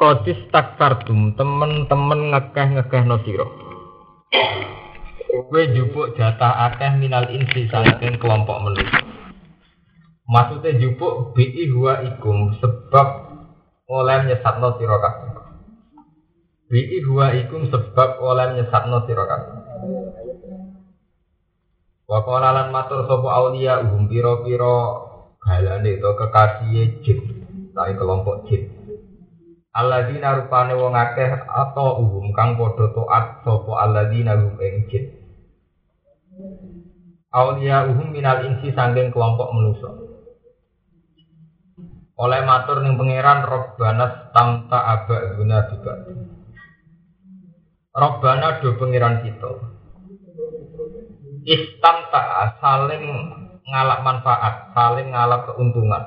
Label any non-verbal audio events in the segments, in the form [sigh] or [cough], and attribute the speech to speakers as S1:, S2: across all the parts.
S1: Kodis takfartum temen-temen ngekeh-ngekeh no siro. Kowe jupuk jatah akeh minal insi saking kelompok manusia. Maksudnya jupuk bi huwa ikum sebab oleh nyesatno sira kabeh. Bi huwa ikum sebab oleh nyesatno sira kabeh. Wa matur sapa aulia uhum pira-pira galane to kekasih jin, tai kelompok jin. Alladzina rupane wong akeh atau uhum kang padha taat sapa alladzina hum. Aulia uhum minal insi sangking kelompok manusa. Oleh matur ning pangeran Robbana tamta aba guna juga. Robbana do pangeran kita. Istamta saling ngalap manfaat, saling ngalap keuntungan.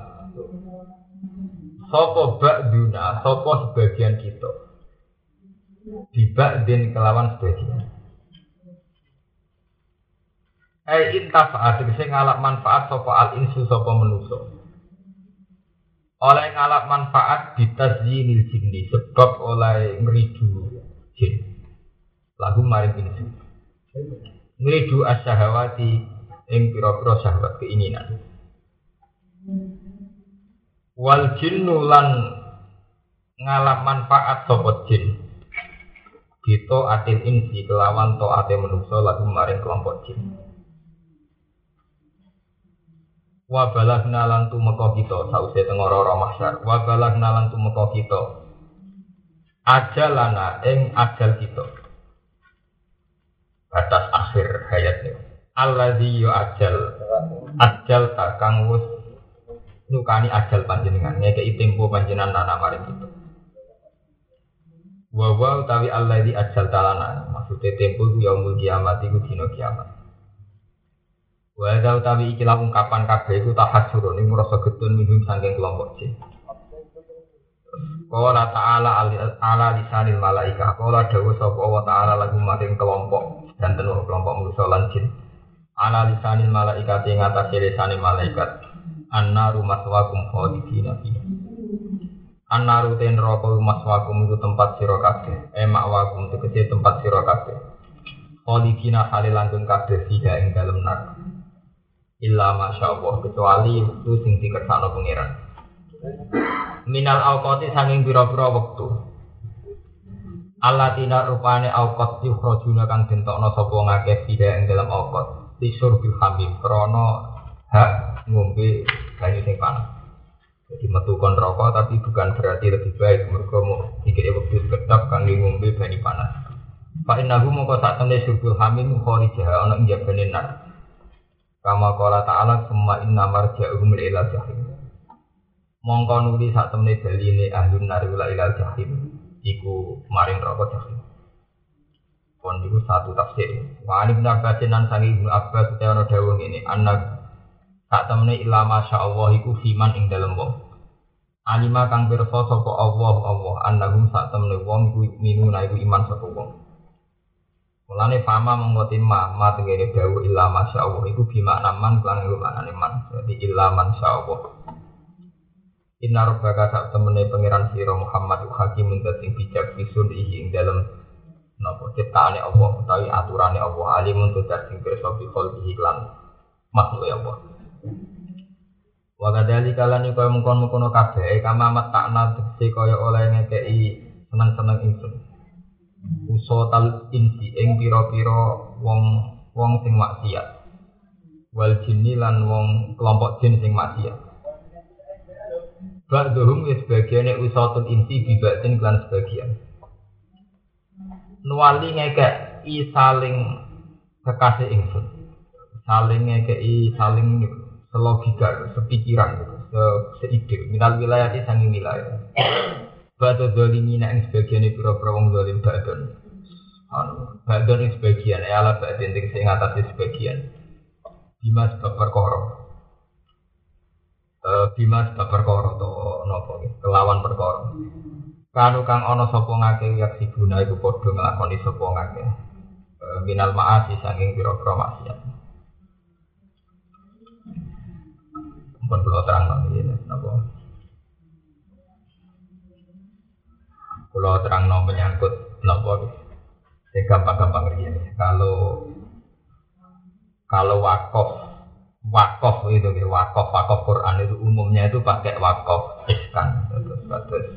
S1: Sopo ba'duna, sopo sebagian kita. Diba'din kelawan sebagian. Eh intafaat, bisa ngalap manfaat sopo al insu sopo menuso. Oleh ngalap manfaat ditazyinil jinni, sebab oleh ngeridu jin. Lagu maring insu. Ngeridu asyahawati, ing pira-pira syahwat keinginan. Wal jinnu lan ngalap manfaat sapa jin. Gitu atil insi kelawan to ate menungso lagu maring kelompok jin. Wa balagna lan tumeka kita sause tengara ora mahsyar. Wa balagna lan tumeka kita. Ajalana ing ajal kita. Batas akhir hayatnya. Alladzi yu ajal. Ajal tak kang wis nyukani ajal panjenengan ngekei tempo panjenengan nana maring itu. Wa wa utawi Allah di ajal talana maksudnya tempo ku yaumul kiamat iku dina kiamat. Wa ada utawi ikilah ungkapan kabeh iku tahajur ning merasa getun minum saking kelompok jin Qala ta'ala ala lisanil malaika Qala dawu sapa wa ta'ala lagu maring kelompok dan tenur kelompok manusa lan jin. Ala lisanil malaikat ing atase lisanil malaikat annaru maswakum khalidina fiha. Annaru ten neraka maswakum itu tempat sira kabeh. Eh makwakum tegese tempat sira kabeh. Khalidina hale langgeng kabeh fiha ing dalem neraka. Illa masyaallah kecuali itu sing dikersakno pangeran. Minal awqati saking pira-pira wektu. Allatina rupane awqat yukhrajuna kang dentokno sapa ngakeh fiha ing dalem awqat. Tisur bil hamim krana hak ngombe banyu sing panas. Jadi metu kon rokok tapi bukan berarti lebih baik mereka mau dikei waktu kedap kangge ngombe banyu panas. Pak Inahu mongko sak temne subuh hamim kharijah ana ing jabane nar. Kama qala ta'ala semua inna marja'uhum ila jahim. Mongko nuli sak temne baline ahlun nar ila ila jahim. Iku maring rokok jahim. Iku satu tafsir. Wa ani bin Abbas nan sangi Ibnu Abbas utawa dawuh ngene, anak tak temene masya Allah iku fiman ing dalem wong. Alima kang pirsa sapa Allah Allah annahum sak temene wong iku minuna iku iman sapa wong. Mulane fama mengkoti ma ma tengene dawuh ila masya Allah iku bima naman kan iku manane man. Jadi ila masya Allah. Inna rabbaka sak temene pangeran sira Muhammad hakimun dadi bijak bisun ing dalem napa ciptaane Allah utawi aturane Allah alimun dadi pirsa bi khalqihi lan makhluk Allah. Wa kadali kalani kaya mengkon-mengkono kabeh kama matakna tegese kaya oleh ngekeki seneng-seneng ingsun. Usotal insi ing pira-pira wong wong sing maksiat. Wal jinni lan wong kelompok jin sing maksiat. Ba'duhum ya sebagiannya usatul insi bibatin klan sebagian. Nuwali ngekeki saling kekasih ingsun. Saling ngekeki saling selogika, sepikiran gitu, se seide. Minal wilayah di sangi wilayah. Batu zolimi nak sebagian itu pura wong zolim badon. Anu, badon yang sebagian, ya ala badon yang sing atas sebagian. Bima sebab perkara. Uh, bima sebab perkara to nopo kelawan perkara. Kanu kang ana sapa ngake yak sibuna iku padha nglakoni sapa ngake. Uh, minal ma'asi saking pira-pira maksiat. Pun kalau terang ini apa Kalau terang no menyangkut nopo, saya gampang-gampang ini. Kalau kalau wakaf wakaf itu ya wakaf wakaf Quran itu umumnya itu pakai wakaf iskan terus terus.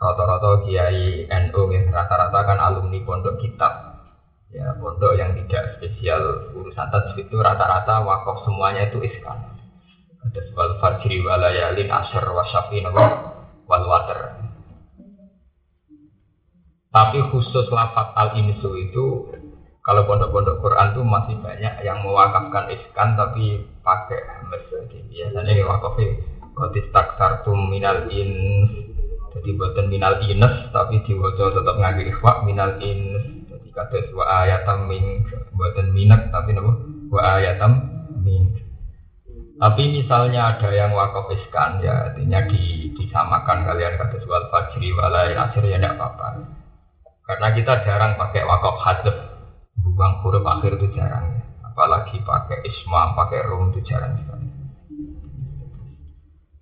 S1: Rata-rata kiai NU ya rata-rata kan alumni pondok kitab. Ya pondok yang tidak spesial urusan tajwid itu rata-rata wakaf semuanya itu iskan ada wal fajri walayalin asr wasyafi wal water. Tapi khusus lafat al insu itu kalau pondok-pondok Quran tuh masih banyak yang mewakafkan iskan tapi pakai. Jadi biasanya yang wakafnya kotis taksartum minal in jadi buatan minal ines tapi diwajah tetap ngaji ikhwa minal ins. Jadi kata wa ayatam min buatan minat tapi nopo wa ayatam min tapi misalnya ada yang wakaf iskan ya artinya di, disamakan kalian kata wal fajri walai asir ya tidak apa-apa. Karena kita jarang pakai wakaf hadaf buang huruf akhir itu jarang ya. Apalagi pakai isma, pakai rum itu jarang sekali.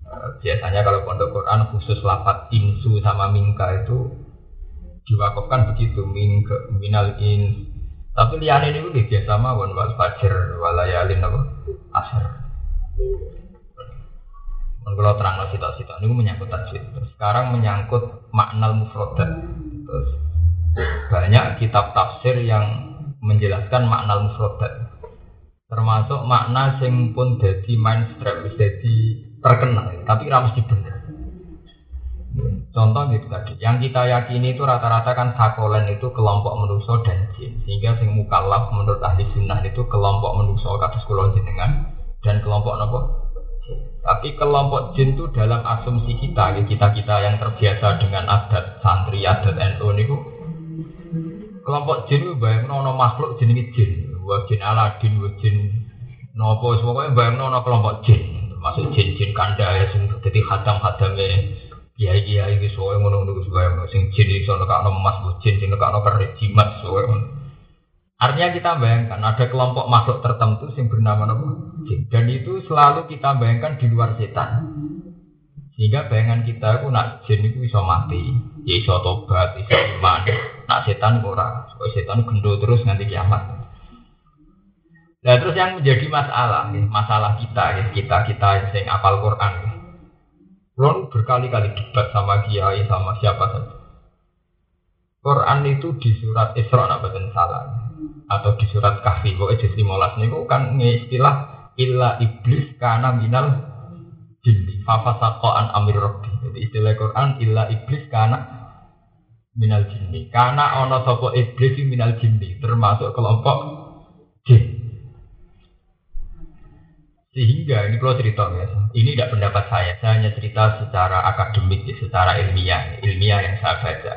S1: Eh, biasanya kalau pondok Quran khusus lafat insu sama mingka itu diwakafkan begitu mingke minal in tapi liane ini udah biasa mawon wal fajr walayalin apa? Asar kalau terang nasi tak sih ini menyangkut tajwid. Sekarang menyangkut makna mufrodat. Terus banyak kitab tafsir yang menjelaskan makna mufradat termasuk makna sing pun jadi mainstream jadi terkenal. Tapi ramus bener. Contoh gitu tadi yang kita yakini itu rata-rata kan sakolen itu kelompok manusia dan jin. Sehingga sing mukallaf menurut ahli sunnah itu kelompok manusia kados kulon jenengan dan kelompok nopo? Tapi kelompok jin itu dalam asumsi kita, kita kita yang terbiasa dengan adat santri, adat NU niku kelompok jin itu bayang nono makhluk jenenge jin. Wa jin aladin wa jin nopo pokoknya bayang nono kelompok jin. Termasuk jin jin kanda ya jadi hadam hadame kiai kiai gitu soalnya ngono ngono bayang sing jin itu soalnya kak emas bu jin sing kak kerik jimat soalnya artinya kita bayangkan ada kelompok makhluk tertentu yang bernama jin dan itu selalu kita bayangkan di luar setan sehingga bayangan kita itu nak jin itu bisa mati ya bisa tobat bisa iman Nak setan ora, supaya setan gendo terus nanti kiamat. Nah terus yang menjadi masalah, ya, masalah kita, ya, kita kita yang apal Quran. Ya. Ron berkali-kali debat sama kiai sama siapa saja. Quran itu di surat Isra nak salah atau di surat Kahfi kok jadi 15 niku kan istilah illa iblis karena minal jinni fafasaqan amir rabbi. Jadi istilah Quran illa iblis karena minal jinni. Karena ono sopo iblis minal jinni termasuk kelompok jin. Sehingga ini kalau cerita ya ini tidak pendapat saya saya hanya cerita secara akademik secara ilmiah ilmiah yang saya baca.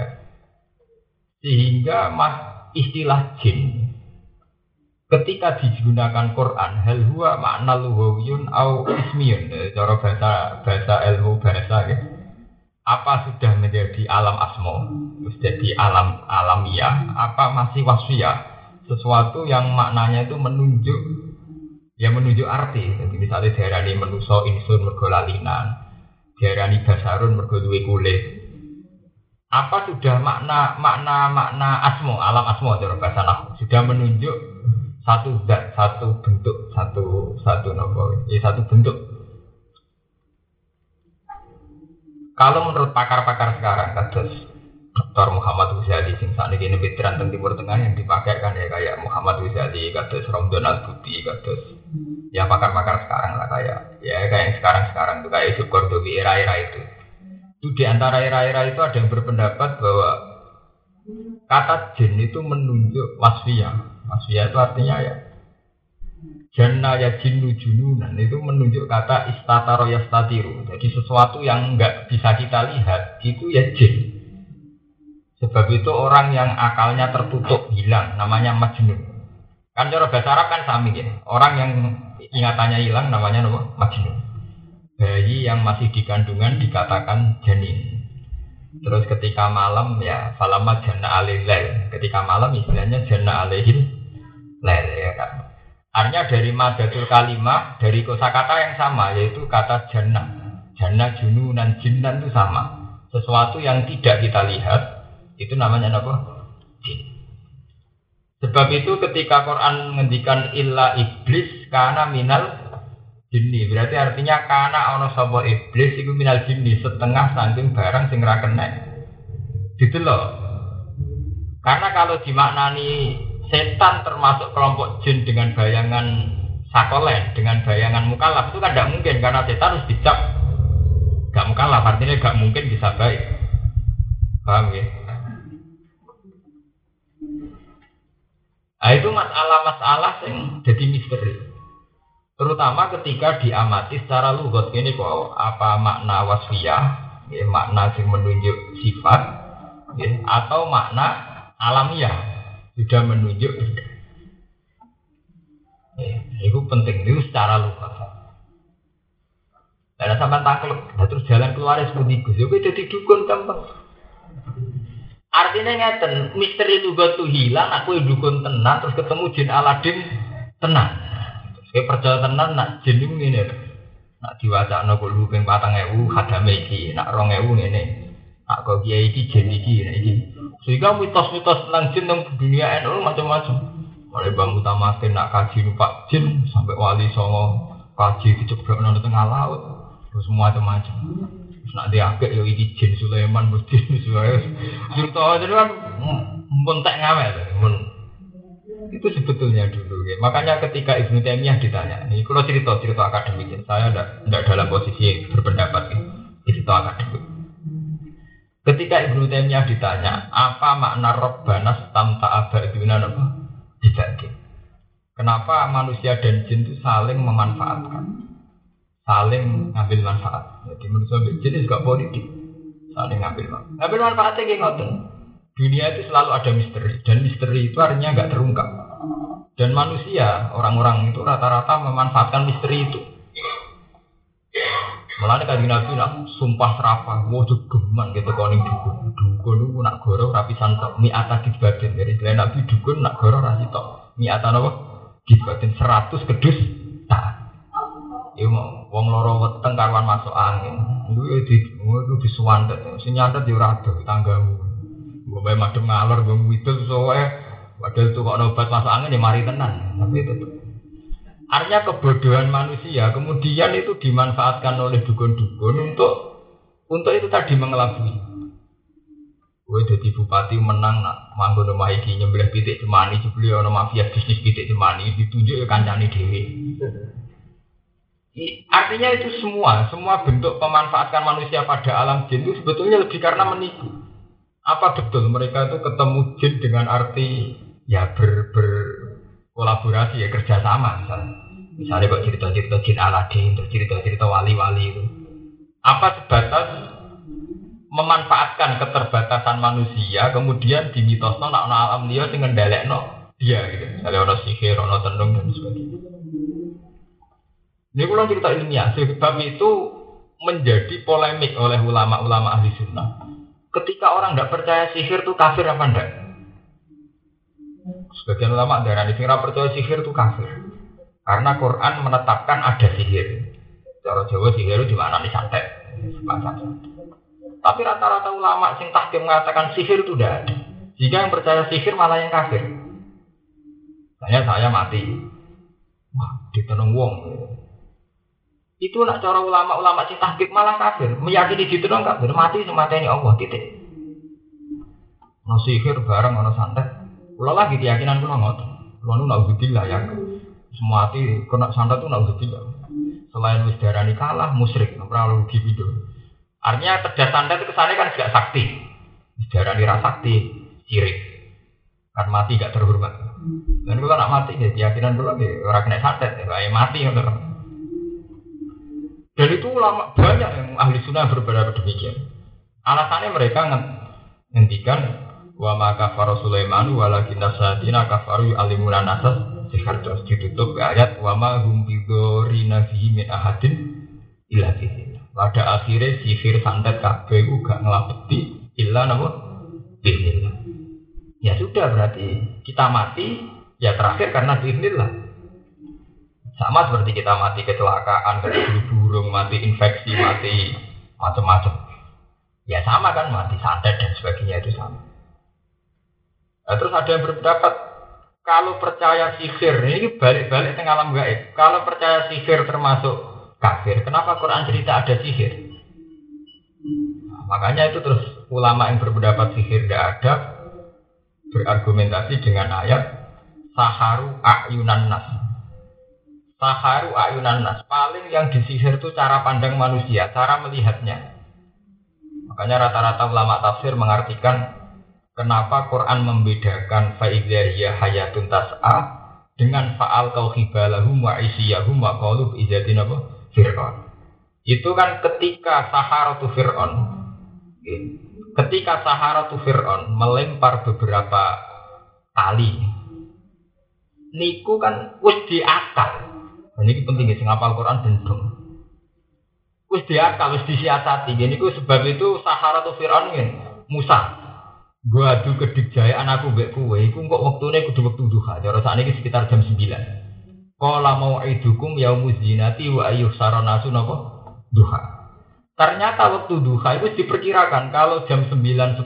S1: Sehingga mas istilah jin. Ketika digunakan Quran hal huwa makna luhawiyun au ismiyun. Cara bahasa bahasa ilmu bahasa gitu apa sudah menjadi alam asmo, jadi alam alamiah, apa masih wasfiyah, sesuatu yang maknanya itu menunjuk, ya menunjuk arti. Jadi misalnya daerah ini menuso insur mergo lalinan, daerah ini basarun mergo kulit. Apa sudah makna makna makna asmo, alam asmo cara bahasa nahu, sudah menunjuk satu zat, satu bentuk, satu satu nopo, ya satu bentuk Kalau menurut pakar-pakar sekarang, kados Dr. Muhammad Ghazali sing saat ini veteran tentang Timur Tengah yang dipakai kan ya kayak Muhammad Ghazali, kados Romdon Al Budi, kados ya pakar-pakar sekarang lah kayak ya kayak yang sekarang-sekarang tuh kayak Yusuf Kordowi era-era itu. Itu di antara era-era itu ada yang berpendapat bahwa kata jin itu menunjuk wasfiyah. Wasfiyah itu artinya ya Jannah ya jinnu jununan itu menunjuk kata istataro yastatiru. Jadi sesuatu yang enggak bisa kita lihat itu ya jin. Sebab itu orang yang akalnya tertutup hilang namanya majnun. Kan cara bahasa Arab kan sami ya. Orang yang ingatannya hilang namanya apa? Majnun. Bayi yang masih di kandungan dikatakan janin. Terus ketika malam ya falama jana alilel. Ketika malam istilahnya jana alihil lel ya kan. Artinya dari madatul kalimah, dari kosakata yang sama, yaitu kata jannah. Jannah, jununan, jinnan itu sama. Sesuatu yang tidak kita lihat, Itu namanya apa? Jin. Sebab itu ketika Quran menghentikan illa iblis karena minal jinni berarti artinya karena ono sapa iblis itu minal jinni setengah saking barang sing ra. Gitu loh. Karena kalau dimaknani setan termasuk kelompok jin dengan bayangan sakolen, dengan bayangan mukallaf itu kan tidak mungkin karena setan harus dicap gak mukallaf artinya gak mungkin bisa baik. Paham ya? Nah, itu masalah-masalah yang jadi misteri. Terutama ketika diamati secara lugot ini kok apa makna wasfiyah, ya, makna yang menunjuk sifat, ya, atau makna alamiah sudah menunjuk Ya, itu penting itu secara lugot. Ada sampai takluk, terus jalan keluar seperti itu, jadi jadi dukun gampang. Artinya ngeten, misteri lugat tuh hilang, aku dukun tenang, terus ketemu jin Aladin tenang. Saya percaya tenang, nak jin itu ini, nak diwaca no kok lupeng patang ewu, hadame iki, nak rong ewu ini, nak kau kiai iki jin iki, nak iki. Sehingga mitos-mitos tentang jin yang dunia NU macam-macam. Mulai bang utamakan nak kaji numpak jin sampai wali songo kaji diceblok nang tengah laut, terus macam-macam. Nak dia agak yo iki jin Sulaiman mesti [laughs] sesuai. Cerita itu kan mentek ngawel, men itu sebetulnya dulu ya. Makanya ketika Ibnu Taimiyah ditanya, ini kalau cerita cerita akademik, ya, saya tidak tidak dalam posisi berpendapat ya. cerita akademik. Ketika Ibnu Taimiyah ditanya, apa makna Rabbana tamta abaduna apa? Dibagi. Kenapa manusia dan jin itu saling memanfaatkan? saling ngambil manfaat. Jadi menurut saya jenis juga politik saling ngambil manfaat. Ngambil manfaatnya kayak. Dunia itu selalu ada misteri dan misteri itu artinya nggak terungkap. Dan manusia orang-orang itu rata-rata memanfaatkan misteri itu. Mulanya kan Nabi nak sumpah serapah, mau geman gitu koning dukun. Dukun itu nak goro rapi santok, mi ata batin. Jadi selain Nabi dukun nak goro rasi tok. Mi ata apa? batin seratus kedus tak. Iku mau wong loro weteng masuk angin. Iku ya di itu disuwandet. Sing yo ora ado tanggamu. Mbok bae madem ngalor mbok widul soe padahal tuh kok obat masuk angin ya mari tenan. Tapi itu Artinya kebodohan manusia kemudian itu dimanfaatkan oleh dukun-dukun untuk untuk itu tadi mengelabui. Gue jadi bupati menang nak manggon omah iki nyembelih pitik cemani jebule ana mafia bisnis pitik cemani ditunjuk ya kancane dhewe. Artinya itu semua, semua bentuk pemanfaatkan manusia pada alam jin itu sebetulnya lebih karena menipu. Apa betul mereka itu ketemu jin dengan arti ya ber, ber kolaborasi ya kerjasama misalnya. Misalnya kok cerita-cerita jin Aladin, terus cerita-cerita wali-wali itu. Apa sebatas memanfaatkan keterbatasan manusia kemudian dimitosno nak alam dia dengan no dia gitu. Misalnya orang sihir, orang tenung dan sebagainya. Ini pulang cerita ilmiah, sebab itu menjadi polemik oleh ulama-ulama ahli sunnah. Ketika orang tidak percaya sihir itu kafir apa enggak? Sebagian ulama darah di percaya sihir itu kafir. Karena Quran menetapkan ada sihir. Cara Jawa sihir itu di mana nih santet. Tapi rata-rata ulama sing tahkim mengatakan sihir itu tidak. Jika yang percaya sihir malah yang kafir. Saya saya mati. Wah, ditenung wong itu nak cara ulama-ulama sing tahqiq malah kafir, meyakini gitu dong kafir, mati ini Allah titik. No sihir bareng ono santet. Kula lagi keyakinan kula ngoten. Kula nu naudzubillah ya. Semua hati kena santet tuh naudzubillah. Selain wis darani kalah musyrik, ora rugi itu. Artinya cerdas santet itu kesannya kan juga sakti. Wis darani ra sakti, sirik. Kan mati gak terhormat. Dan kalau nak mati ya keyakinan kula ya ora kena santet, ya mati ngono. Dan itu ulama banyak yang ahli sunnah berbeda demikian. Alasannya mereka ngendikan wa maka faro Sulaiman walakin nasadina kafaru alimuna nasas sihar terus ditutup ayat wa ma hum bidorina fihi min ahadin illa Pada akhirnya sihir santet kabeh ku gak ngelapeti illa bismillah. Ya sudah berarti kita mati ya terakhir karena bismillah. Sama seperti kita mati kecelakaan, kena burung, mati infeksi, mati macam-macam. Ya sama kan mati santet dan sebagainya itu sama. Nah, terus ada yang berpendapat kalau percaya sihir ini balik-balik tengah alam gaib. Kalau percaya sihir termasuk kafir, kenapa Quran cerita ada sihir? Nah, makanya itu terus ulama yang berpendapat sihir tidak ada berargumentasi dengan ayat saharu ayunan nas. Saharu ayunan nas. Paling yang disihir itu cara pandang manusia, cara melihatnya. Makanya rata-rata ulama tafsir mengartikan Kenapa Quran membedakan fa'idzahiyah hayatun tas'a dengan fa'al kau khibalahum wa isiyahum wa qalub izatin apa? Fir'aun. Itu kan ketika Saharatu Fir'aun ketika Saharatu Fir'aun melempar beberapa tali niku kan wis diakal. Ini penting ya, sing apal Quran bendung. Wis diakal, wis disiasati. Ini ku sebab itu Saharatu Fir'aun ini Musa Gua adu kedik jaya anakku mbek kowe iku kok wektune kudu wektu duha. Cara sakniki sekitar jam 9. Qala mau idukum yaumuz zinati wa ayyuh saranasu napa? Duha. Ternyata waktu duha itu diperkirakan kalau jam 9 10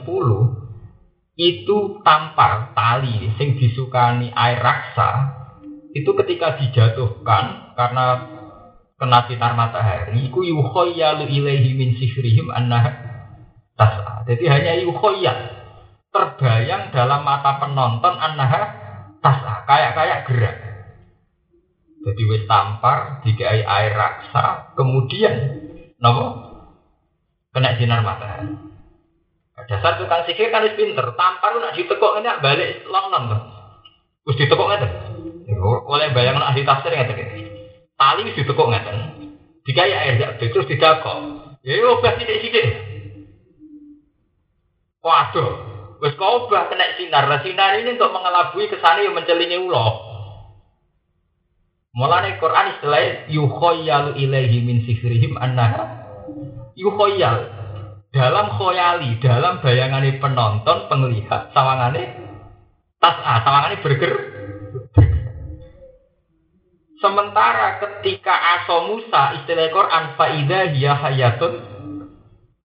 S1: itu tampar tali sing disukani air raksa itu ketika dijatuhkan karena kena sinar matahari iku yukhayyalu ilaihi min sihrihim anna tas'a. Jadi hanya yukhayyalu terbayang dalam mata penonton anaha tasa kayak kayak gerak. Jadi wis tampar dikai air raksa, kemudian nopo kena sinar matahari. Dasar tukang sihir kan wis pinter, tampar nak ditekuk ini balik longnon. Wis ditekuk ngeten. Oleh bayang nak ahli tafsir ngeten. Tali wis ditekuk ngeten. Dikai air dak terus didakok. Ya yo obah sithik-sithik. Waduh, Wes bah kena sinar. Nah, sinar ini untuk mengelabui ke sana yang mencelingi ulo. Mulane Quran istilah yukhayyalu ilaihi min sihrihim annaha yukhayyal dalam khoyali, dalam bayangan penonton, penglihat, sawangane tas ah, sawangane berger. Sementara ketika aso Musa istilah Quran faida hiya hayatun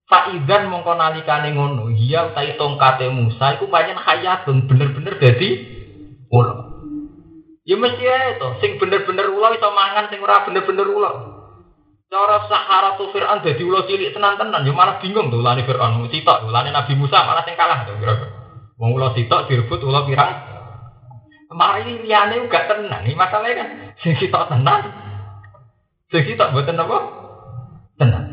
S1: Faizan mongko nalikane ngono, iya utai tongkate Musa iku pancen hayatun bener-bener dadi ulo. Ya mesti ae to, sing bener-bener ulo iso mangan sing ora bener-bener ulo. Cara Saharatu Fir'aun dadi ulo cilik tenan-tenan, ya malah bingung tuh ulane Fir'aun, sitok ulane Nabi Musa malah sing kalah to kira-kira. Wong ulo sitok direbut ulo pirang. Mari liyane gak tenang, ini masalahnya kan sing sitok tenang. Sing sitok mboten apa? Tenang.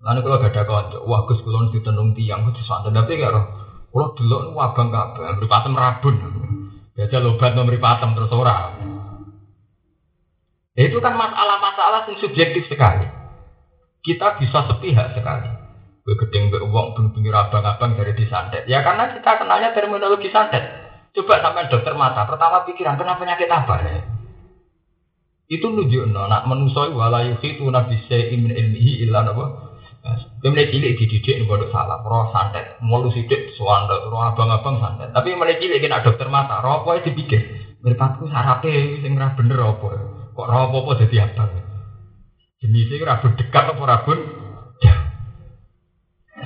S1: Lalu kalau gak ada konco, wah gus kulon ditenung tiang, gus santai tapi gak roh. Kalau dulu nu abang kabeh, patem rabun. Jajal obat nomor patem terus ora. Itu kan masalah-masalah yang subjektif sekali. Kita bisa sepihak sekali. Gue gedeng be uang pinggir abang-abang dari disantet. Ya karena kita kenalnya terminologi santet. Coba sampai dokter mata, pertama pikiran kenapa penyakit apa ya? Itu nunjuk no, nak menusoi walayu itu nabi min ilmihi ilah apa? Kemudian cilik dididik nih bodoh salah, roh santet, mulu sidik suanda, roh abang-abang santet. Tapi mulai cilik kena dokter mata, roh apa itu dipikir, meripatku sarape, sing bener apa, kok roh apa apa jadi abang. Jenisnya rabun dekat apa rabun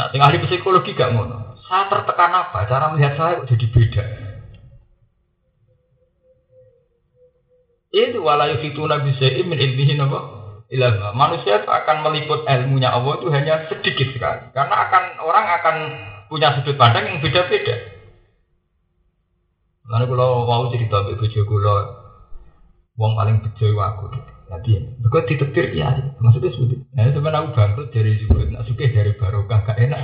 S1: Nah, tinggal di psikologi gak ngono. Saya tertekan apa? Cara melihat saya jadi beda. Itu walayu fituna bisa imin ilmihin apa? ilmu. Manusia itu akan meliput ilmunya Allah itu hanya sedikit sekali. Karena akan orang akan punya sudut pandang yang beda-beda. Lalu kalau mau ibu bojo kula wong paling bejo aku. Jadi, aku ditetir ya, maksudnya sudah. Nah, sebenarnya aku bangkrut dari juga, nak suka dari barokah gak enak.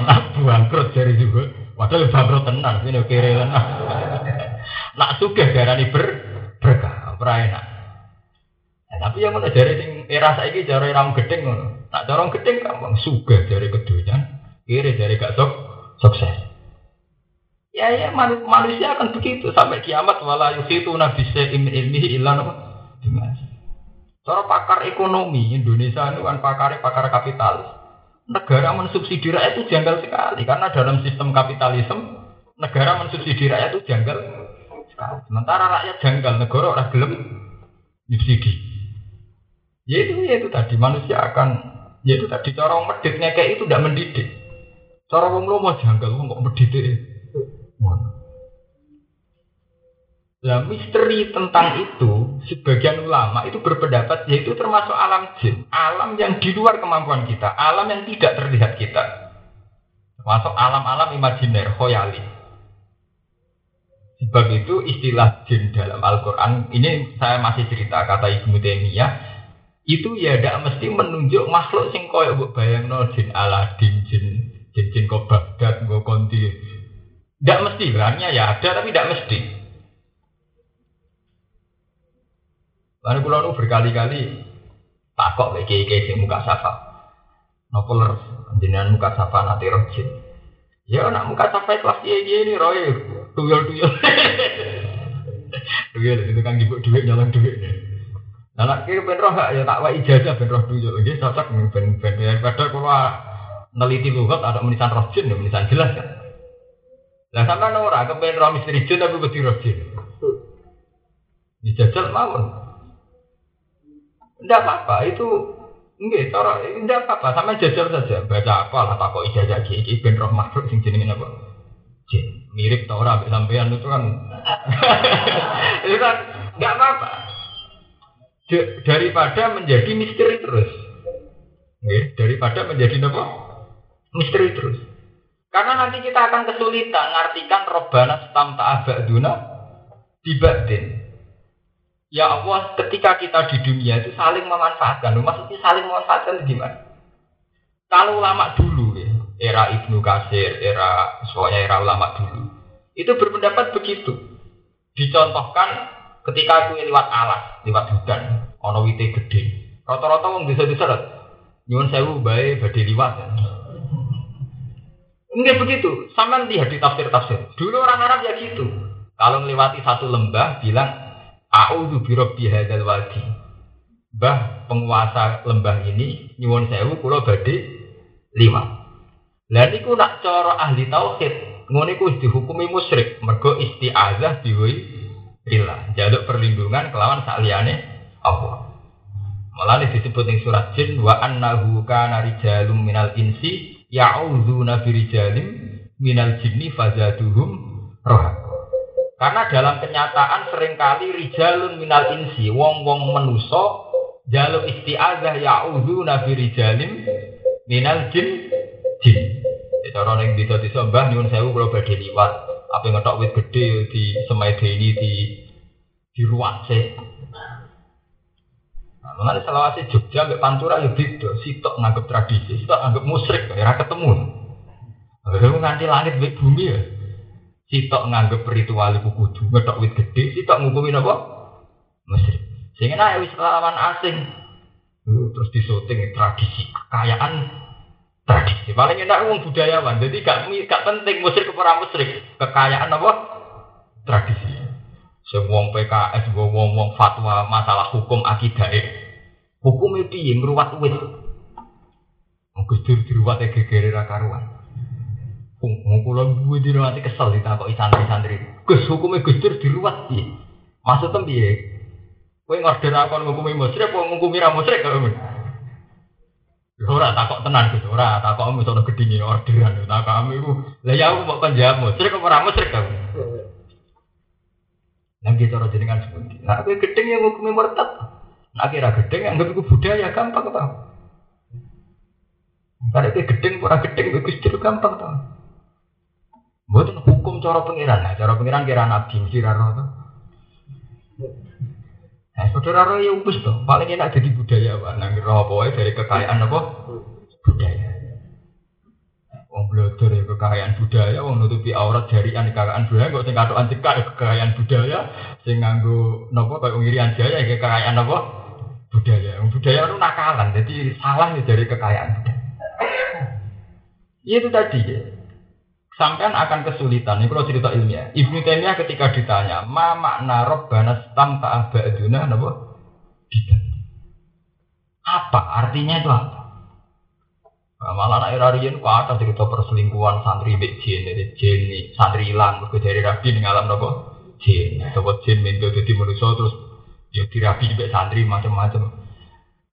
S1: Nak bangkrut dari juga, padahal bangkrut tenang, ini kira tenang. Nak suka darani ber berkah, ora enak. Nah, tapi yang mana dari sing era saiki cara ram gedeng ngono. Nak dorong gedeng gampang suga dari kedunya, kiri dari gak sok sukses. Ya ya manusia akan begitu sampai kiamat wala yusitu nabi imin ilmihi illa dimas. Cara pakar ekonomi Indonesia itu kan pakar pakar kapitalis. Negara mensubsidi rakyat itu janggal sekali karena dalam sistem kapitalisme negara mensubsidi rakyat itu janggal sekali. Sementara rakyat janggal negara orang gelem subsidi. Ya itu, ya itu tadi manusia akan, ya itu tadi corong meditnya kayak itu tidak mendidik. Cara wong lomo janggal wong kok medhite. Ngono. Nah, misteri tentang itu, sebagian ulama itu berpendapat yaitu termasuk alam jin, alam yang di luar kemampuan kita, alam yang tidak terlihat kita. Termasuk alam-alam imajiner, khoyali. Sebab itu istilah jin dalam Al-Quran, ini saya masih cerita kata Ibnu Taimiyah, itu ya tidak mesti menunjuk makhluk sing koyo mbok bayangno jin Aladin, jin jin jin kok Baghdad, kok konti. Tidak mesti, berarti ya ada tapi tidak mesti. Lalu pulau nu berkali-kali takok kayak kayak muka safa. Nopo leres jenengan muka safa nanti rojin. Ya nak muka safa kelas dia dia ini roy tuyul tuyul. Tuyul itu kan ibu duit nyolong duit. Nah nak kira ben roh ya tak wa ijazah ben roh tuyul. Ini cocok ben ben ya pada kalau neliti lugat ada menisan rojin ya menisan jelas kan. Lah sama ora kepen roh misteri jin tapi beti rojin. Dijajal mawon. Tidak apa-apa, itu enggak, cara tidak apa-apa, sama jajal saja. Baca apa lah tak kok ijazah gigi, ben roh makhluk sing jenenge apa? Jin. Mirip tau ora sampean itu kan. [laughs] itu kan enggak apa-apa. Daripada menjadi misteri terus. Nggih, daripada menjadi apa? Misteri terus. Karena nanti kita akan kesulitan ngartikan robana stam ta'abaduna dibatin. Ya Allah, ketika kita di dunia itu saling memanfaatkan. Maksudnya saling memanfaatkan itu gimana? Kalau ulama dulu, ya, era Ibnu Kasir, era soalnya era ulama dulu, itu berpendapat begitu. Dicontohkan ketika aku lewat alas, lewat hutan, ono wite gede. Rata-rata wong desa-desa nyuwun sewu bae badhe liwat. Enggak begitu. Sama lihat di tafsir-tafsir. Dulu orang Arab ya gitu. Kalau melewati satu lembah, bilang A'udzu birabbi hadzal wadi. Mbah penguasa lembah ini nyuwun sewu kula badhe liwat. Lah niku nak cara ahli tauhid, ngono iku dihukumi musyrik mergo isti'azah diwi billah, jaluk perlindungan kelawan saliyane Allah. Malah disebut ing surat jin wa annahu kana rijalum minal insi ya'udzuna birijalim minal jinni fazaduhum rohak. Karena dalam kenyataan sering kali rijalun minal insi, wong-wong menuso, jaluk isti'adzah ya'udhu nabi rijalim minal jin jin. Cara yang bisa disembah, nyun sewu kalau badai liwat, apa ngetok wit gede di semai ini di di ruang se. Nah, mengenai selawasi Jogja, sampai Pantura ya beda, sitok nganggep tradisi, sitok nganggep musrik, ya ketemu. Lalu nganti langit bumi ya. Sitok nganggep ritual iku kudu ngethok wit gede, sitok ngukumi napa? Mesir. Sing enak wis lawan asing. Terus disoting tradisi kekayaan tradisi. Paling enak wong budayawan. Jadi gak gak penting musrik ke ora musrik. Kekayaan apa? Tradisi. Sing wong PKS wong wong fatwa masalah hukum akidah. Hukum itu yang wis. Gus Dur diruwat gegere ra. Wong kula duwe di nanti kesel ditakoki santri-santri. Gus hukume Gus Dur diruwat piye? Maksudnya piye? Kowe ngorder aku ngukumi musyrik apa ngukumi ra musyrik kok. Ora takok tenan Gus, ora takok misono gedine orderan. Takok iku. Lah ya aku mau panjang musyrik apa ora musyrik kok. Lah gitu cara jenengan sepundi. Nah kowe gedeng yang ngukumi murtad. Nah kira gedeng yang iku budaya gampang tau. Karena kowe gedeng ora gedeng Gus gampang tau. Bukan hukum cara pengiran, nah, cara pengiran kira nabi mesti raro. Nah, saudara roh ya ubus tuh, paling enak jadi budaya pak, nanti roh dari kekayaan apa budaya. Wong belajar ya kekayaan budaya, wong nutupi aurat dari kekayaan budaya, kok sing katokan cekak ya kekayaan budaya, sing nganggo nopo kayak ngirian jaya ya kekayaan apa budaya. Wong budaya itu nakalan, jadi salah ya dari kekayaan budaya. Itu tadi ya. Sampai akan kesulitan. Ini kalau cerita ilmiah. Ibnu Taimiyah ketika ditanya, ma makna robbana stam ta'abaduna napa? Apa artinya itu apa? Nah, malah anak irarian kok ada cerita perselingkuhan santri mbek jin dari jin santri hilang mergo dari rabi ning alam napa? Jin. Sapa jin mendo dadi manusia terus ya dirabi mbek santri macam-macam.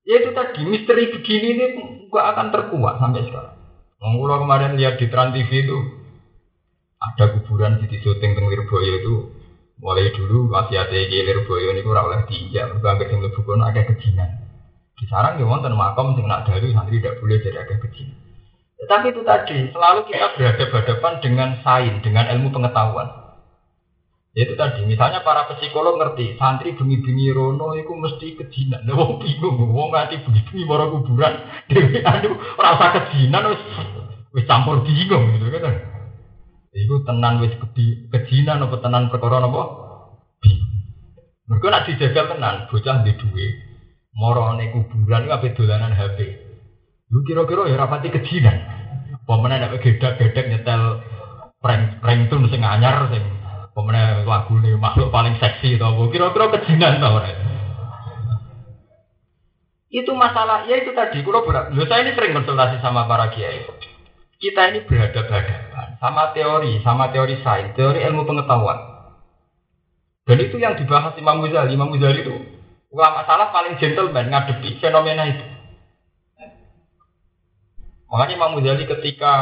S1: Ya itu tadi misteri begini ini gak akan terkuat sampai sekarang. Mengulang kemarin lihat di Trans TV itu ada kuburan di syuting teng Lirboyo itu. Mulai dulu masih ada yang Lirboyo ini kurang oleh diinjak anggap yang lebih kono agak kejinan. Di sarang ya wonten makam sing nak dari santri tidak boleh jadi agak kejinan. Tapi itu tadi selalu kita berhadapan-hadapan dengan sains dengan ilmu pengetahuan. Itu tadi misalnya para psikolog ngerti santri bengi-bengi rono itu mesti kejinan. Nah, wong bingung wong nganti bengi-bengi kuburan dewe aduh rasa kejinan wis campur bingung gitu kan Iku tenan wis kedi, kejinan apa tenan perkara napa? Mergo nek dijagal tenan, bocah di duwe, morone kuburan iku ape dolanan HP. Lu kira-kira ya rapati kejinan. Pemene nek gedak-gedek nyetel prank prank tun sing anyar sing pemene lagune makhluk paling seksi to kira-kira kejinan to ora? Itu masalah, ya itu tadi, kalau berat. Saya ini sering konsultasi sama para kiai kita ini berhadapan-hadapan sama teori, sama teori sains, teori ilmu pengetahuan. Dan itu yang dibahas Imam Ghazali. Imam Ghazali itu ulama salah paling gentleman ngadepi fenomena itu. Makanya Imam Ghazali ketika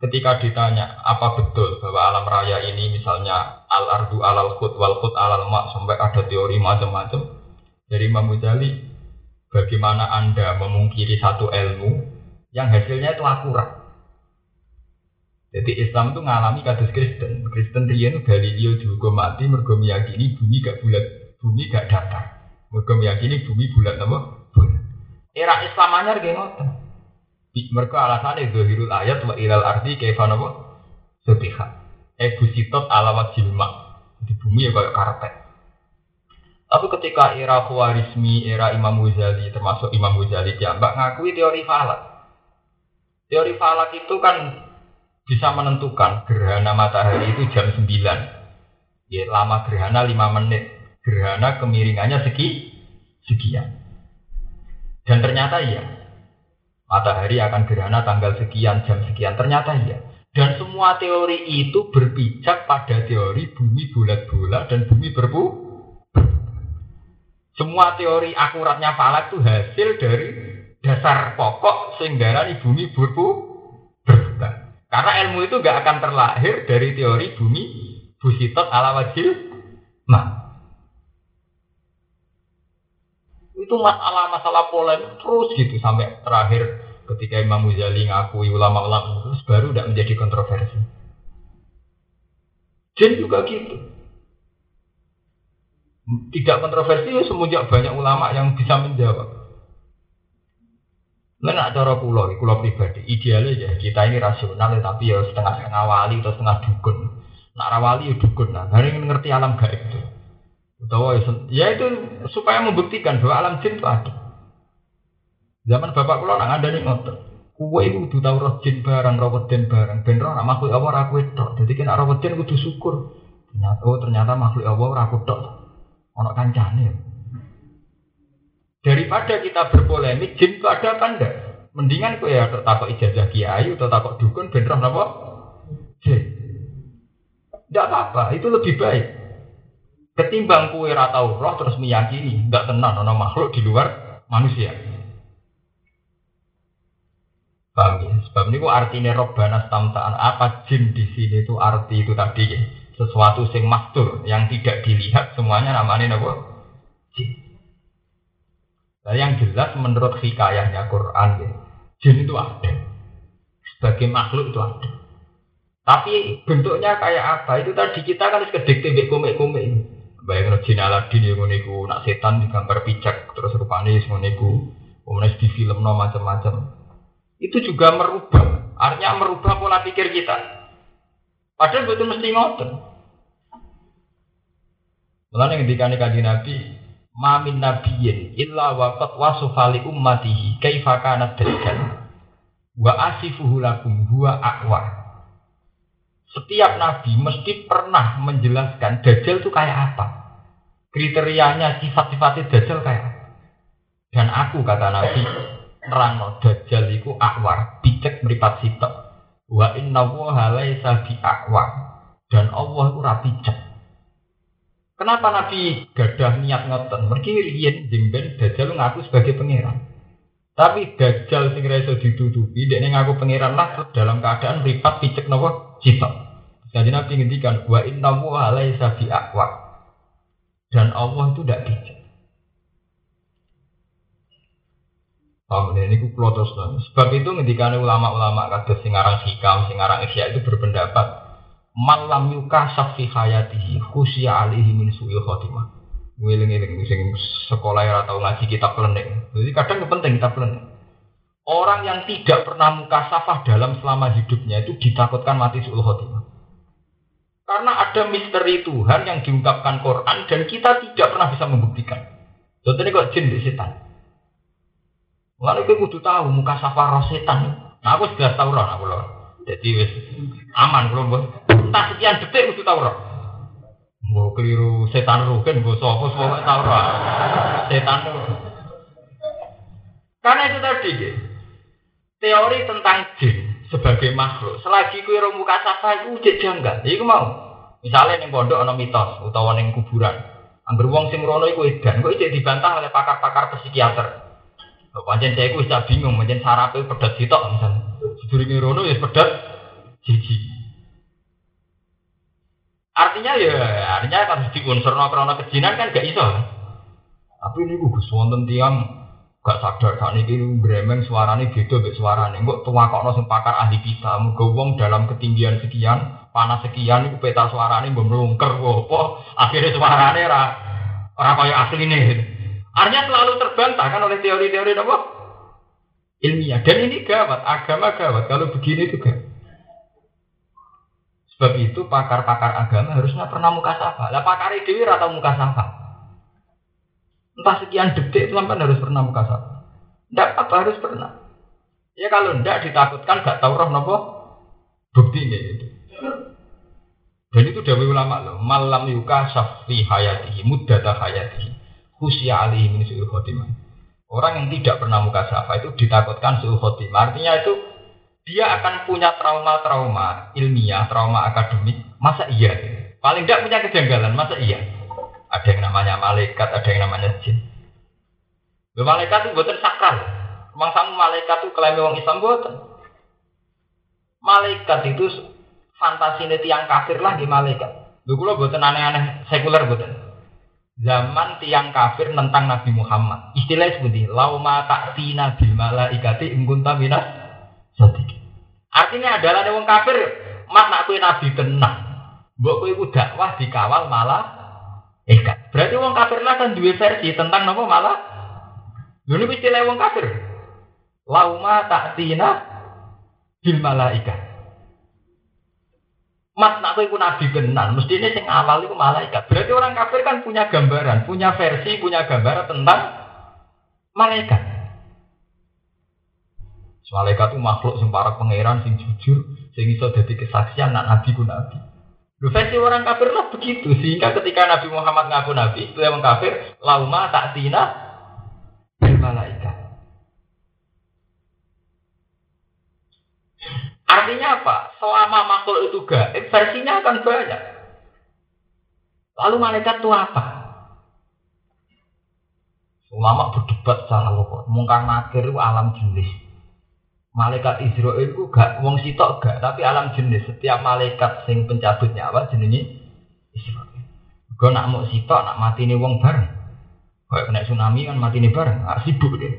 S1: ketika ditanya apa betul bahwa alam raya ini misalnya al ardu alal khut wal khut alal mak sampai ada teori macam-macam dari Imam Ghazali bagaimana anda memungkiri satu ilmu yang hasilnya itu akurat jadi Islam itu ngalami kasus Kristen. Kristen riyen Galileo juga mati mergo meyakini bumi gak bulat, bumi gak datar. Mergo meyakini bumi bulat apa? Bulat. Era Islam anyar ge ngoten. Mergo alasane zahirul ayat wa ilal ardi kaifa napa? Sutiha. Ebu sitot ala wajilma. Di bumi ya kayak karpet. Tapi ketika era Khawarizmi, era Imam Ghazali, termasuk Imam Ghazali diambak ngakui teori falak. Teori falak itu kan bisa menentukan gerhana matahari itu jam 9. Ya, lama gerhana 5 menit. Gerhana kemiringannya segi sekian. Dan ternyata iya. Matahari akan gerhana tanggal sekian, jam sekian. Ternyata iya. Dan semua teori itu berpijak pada teori bumi bulat-bulat dan bumi berbu. Semua teori akuratnya falak itu hasil dari dasar pokok sehingga bumi berbu berputar. Karena ilmu itu gak akan terlahir dari teori bumi busitot ala wajil nah itu masalah-masalah polemik terus gitu sampai terakhir ketika Imam Muzali ngakui ulama-ulama terus baru tidak menjadi kontroversi. Jin juga gitu. Tidak kontroversi ya semenjak banyak ulama yang bisa menjawab. Nah, cara pulau, pulau pribadi, idealnya ya kita ini rasional ya, tapi ya setengah-setengah wali atau setengah dukun. Nak rawali ya dukun, nah, hari ngerti alam gaib itu. Utawa ya, ya itu supaya membuktikan bahwa alam jin itu ada. Zaman bapak pulau nak ada nih ngotot. Kue itu kudu tahu roh jin barang, roh den barang. Ben roh makhluk Allah aku itu. Jadi kena roh den kudu syukur. Ternyata, oh ternyata makhluk Allah aku tok. Ono kancane. Daripada kita berpolemik, jin itu ada enggak? Mendingan kok ya takut ijazah kiai atau takut dukun beneran apa? Jin. Tidak apa-apa, itu lebih baik. Ketimbang kue ratau roh terus meyakini nggak tenang nono makhluk di luar manusia. Paham ya? Sebab ini artinya robbana tamtaan apa jin di sini itu arti itu tadi ya. Sesuatu sing mastur yang tidak dilihat semuanya namanya apa? Jin. Nah, yang jelas menurut hikayahnya Quran, ya, jin itu ada. Sebagai makhluk itu ada. Tapi bentuknya kayak apa? Itu tadi kita kan harus kedek tembek komik-komik. Bayangin jin Aladin yang ngoniku, nak setan digambar pijak, terus rupanya yang ngoniku, kemudian di film no macam-macam. Itu juga merubah, artinya merubah pola pikir kita. Padahal betul mesti ngotot. Mulanya ketika kaji Nabi, Mamin nabiyin illa waqat wasufali ummatihi kaifa kana dajjal wa asifuhu lakum huwa aqwa setiap nabi mesti pernah menjelaskan dajjal itu kayak apa. Kriterianya sifat-sifatnya dajjal kayak apa. Dan aku kata nabi nerangno dajjal iku akwar picek meripat sitok. Wa inna wa laisa bi akwar dan Allah itu rapi cek Kenapa Nabi gadah niat ngoten? Mergi riyen jemben dajjal ngaku sebagai pangeran. Tapi dajjal sing iso ditutupi, dia ngaku pangeran lah dalam keadaan ripat picek nopo sitok. Jadi Nabi ngendikan wa inna wa laisa bi Dan Allah itu tidak bijak. Paham ini ku Sebab itu ketika ulama-ulama kata singarang hikam, singarang isya itu berpendapat malam yuka safi hayatihi khusya alihi min su'i khotimah. Ngiling-ngiling sing sekolah ya atau ngaji kitab lenek. Jadi kadang penting kitab lenek. Orang yang tidak pernah muka safah dalam selama hidupnya itu ditakutkan mati suul khotimah. Karena ada misteri Tuhan yang diungkapkan Quran dan kita tidak pernah bisa membuktikan. Contohnya kok jin di setan. Lalu kita kudu tahu muka safah roh setan. Nah aku sudah tahu roh aku loh. Jadi aman belum bos. Entah sekian detik kudu tahu roh. Mau keliru setan rugen, gue sopo semua tahu roh. Setan Karena itu tadi, teori tentang jin sebagai makhluk. Selagi kue roh muka safa itu ujek janggal. Iku mau. Misalnya yang pondok ana mitos utawa ning kuburan. Angger wong sing rono iku edan, kok ijek dibantah oleh pakar-pakar psikiater. Kok pancen saya iku wis bingung, pancen sarape pedet sitok misalnya. Sedurunge rono ya pedet siji. Artinya ya, artinya kan di unsur krono kejinan kan gak iso. Tapi ini gue wonten tiang gak sadar saat ini gremeng suaranya beda suara suaranya. Kok tua kok sing pakar ahli kita, muga wong dalam ketinggian sekian, panas sekian, itu peta suaranya memrungker apa, akhirnya suaranya ra ora kaya asli nih. Artinya selalu terbantah kan oleh teori-teori apa? Ilmiah. Dan ini gawat, agama gawat. Kalau begini juga. Sebab itu pakar-pakar agama harusnya pernah muka safa. Lah pakar dewi atau muka safa. Entah sekian detik sampai harus pernah muka safa. Tidak apa harus pernah. Ya kalau tidak ditakutkan gak tahu roh nopo bukti ini. Itu. Dan itu dari ulama loh. Malam yuka safi hayatihi muddata hayatihi khusya alihi min su'il khotimah. Orang yang tidak pernah muka safa itu ditakutkan su'il khotimah. Artinya itu dia akan punya trauma-trauma ilmiah, trauma akademik, masa iya? Paling tidak punya kejanggalan, masa iya? Ada yang namanya malaikat, ada yang namanya jin. Malaikat itu buatan sakral. Memang sama malaikat itu klaim orang Islam buatan. Malaikat itu fantasi tiang kafir lah di malaikat. Lu kalau buatan aneh-aneh sekuler buatan. Zaman tiang kafir tentang Nabi Muhammad. Istilahnya seperti lauma ta'tina bil malaikati ingkunta minas sedikit. Artinya adalah wong kafir, mak nak kue nabi tenang. Mbok kue ku dakwah dikawal malah ikat. Berarti wong kafir lah kan dua versi tentang nopo malah. Dulu istilah wong kafir. Lauma tina bil malaikat. Mas nak kowe nabi tenan, mesti ini sing awal itu malaikat. Berarti orang kafir kan punya gambaran, punya versi, punya gambaran tentang malaikat. Malaikat itu makhluk sing para pangeran sing jujur, sing iso dadi kesaksian nak nabi ku nabi. Lu versi orang kafir lah begitu sehingga ketika Nabi Muhammad ngaku nabi itu yang kafir lauma tak tina malaikat. Artinya apa? Selama makhluk itu gaib, versinya akan banyak. Lalu malaikat itu apa? Ulama berdebat secara lokal. Mungkar nakir alam jenis. Malaikat Israel itu gak wong sitok gak, tapi alam jenis. Setiap malaikat sing pencabut nyawa jenenge Israel. Gue nak mau sitok, nak mati nih wong bareng. Kayak kena tsunami kan mati nih bareng, ah, sibuk deh.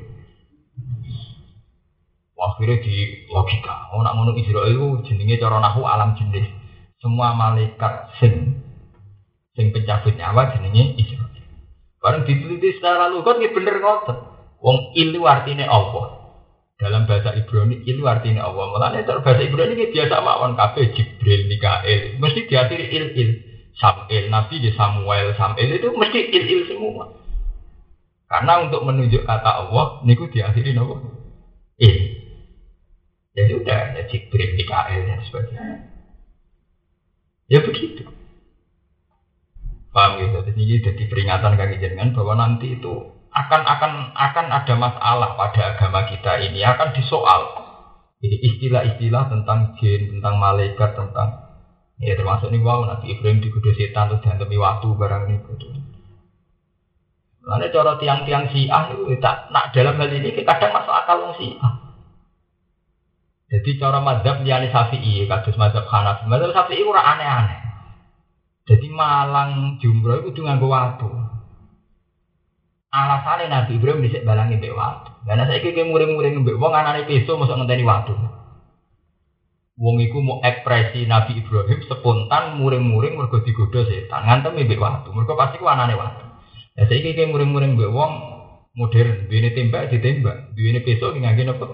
S1: Akhirnya di logika, oh nak ngono Israel itu jenenge cara nahu alam jenis. Semua malaikat sing sing pencabut nyawa jenenge Israel. Bareng diteliti secara ini bener ngotot. Wong ilu artinya Allah. Dalam bahasa Ibrani itu artinya Allah. Mulanya dalam bahasa Ibrani ini biasa mawon kafe Jibril, Mikael. Mesti diakhiri il il. Samuel, Nabi di Samuel, Samuel itu mesti il il semua. Karena untuk menunjuk kata Allah, niku diakhiri nopo il. Ya sudah, ya Jibril, Mikael dan sebagainya. Ya begitu. Paham gitu. Jadi jadi peringatan kaki jenengan bahwa nanti itu akan akan akan ada masalah pada agama kita ini akan disoal. Jadi istilah-istilah tentang jin, tentang malaikat, tentang ya termasuk nih wow Nabi Ibrahim digoda setan terus demi waktu barang ini. Karena cara tiang-tiang Syiah itu tak nak dalam hal ini kadang masuk akal wong Syiah. Jadi cara mazhab liyane Syafi'i, kados mazhab Hanafi. Mazhab Syafi'i ora aneh-aneh. Jadi Malang Jumroh itu nganggo watu. Alasannya Nabi Ibrahim bisa balangi mbek watu. Karena saya muring-muring mbek wong anane peso masuk ngenteni watu. Wong iku mau ekspresi Nabi Ibrahim spontan muring-muring mergo digodha setan. Ngantem mbek watu. Mergo pasti ku anane watu. Ya saya kira muring-muring mbek wong modern, duwene tembak ditembak, duwene peso ngangge napa?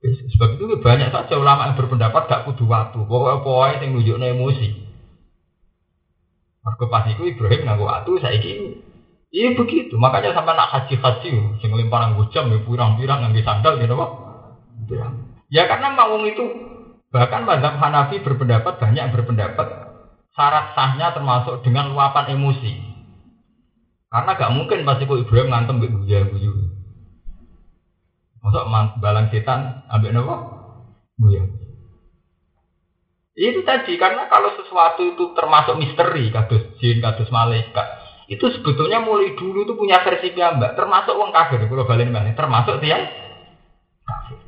S1: Sebab itu banyak saja ulama yang berpendapat gak kudu waktu. Pokoknya pokoknya yang nunjuknya emosi. Maka pas itu Ibrahim nganggo waktu saya ini. Iya begitu. Makanya sampai nak haji haji, sing lempar nganggo jam, ya pirang-pirang nganggo sandal gitu apa? Ya karena mawung itu bahkan mazhab Hanafi berpendapat banyak yang berpendapat syarat sahnya termasuk dengan luapan emosi. Karena gak mungkin pasti kok Ibrahim ngantem beguya guyu. Masuk balang setan ambil nopo? Buyang. Itu tadi karena kalau sesuatu itu termasuk misteri, kados jin, kados malaikat, itu sebetulnya mulai dulu itu punya versi mbak, termasuk wong kafir, kalau balik mana, termasuk dia kafir.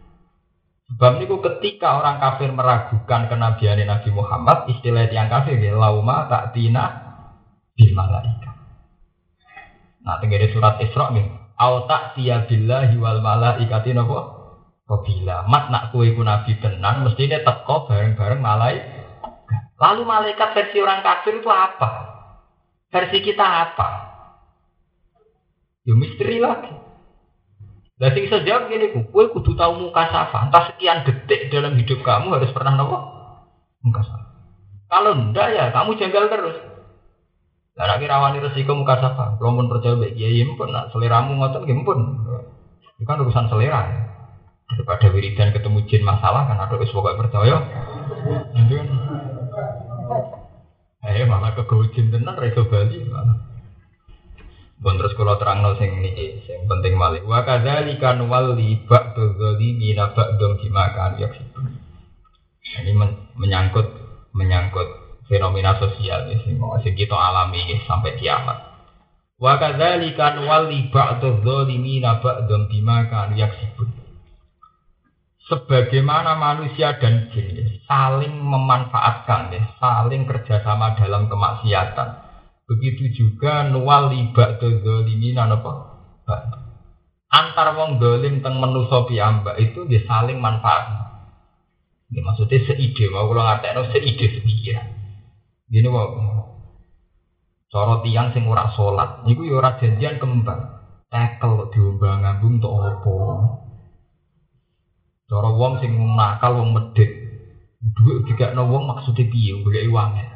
S1: Sebab itu ketika orang kafir meragukan kenabian Nabi Muhammad, istilah yang kafir ya lauma tak tina di malaikat. Nah, tinggal surat Isra nih, au tak tiya billahi wal malaikati napa Bila mat nak kue ku nabi tenan mestinya teko bareng-bareng malaikat. Lalu malaikat versi orang kafir itu apa? Versi kita apa? Ya misteri lagi. Nah, sing bisa jawab gini, kue kudu tahu muka safa. Entah sekian detik dalam hidup kamu harus pernah nopo muka safa. Kalau enggak ya kamu jengkel terus. Lah nek rawani resiko muka sapa, kalau pun percaya baik kiai pun nak seleramu ngoten nggih pun. Itu kan urusan selera. Ya. Daripada wiridan ketemu jin masalah kan ada wis pokoke percaya. Itu kan. Eh malah ke jin tenan ra bali malah. Bon terus terang no sing ini, sing penting malih. Wa kadzalika nuwalli ba'du dzalimina ba'dum bima kan yaksibun. Ini menyangkut menyangkut fenomena sosial ya sing sing kita alami ya, sampai kiamat. Wa kadzalika nuwalli ba'dadh dhalimina ba'dhan bima kanu yaksibun. Sebagaimana manusia dan jin saling memanfaatkan ya, saling kerjasama dalam kemaksiatan. Begitu juga nuwalli ba'dadh dhalimina napa? Antar wong dolim teng menusa piyambak itu dia saling manfaat. Ini maksudnya seide, mau kalau ngatain seide sepikiran. Gini kok. Cara tiang sing ora salat, niku ya ora janjian kembang. Tekel diombang ngambung tok apa. Cara wong sing nakal wong medhit. Dhuwit dikekno wong maksude piye golek uange.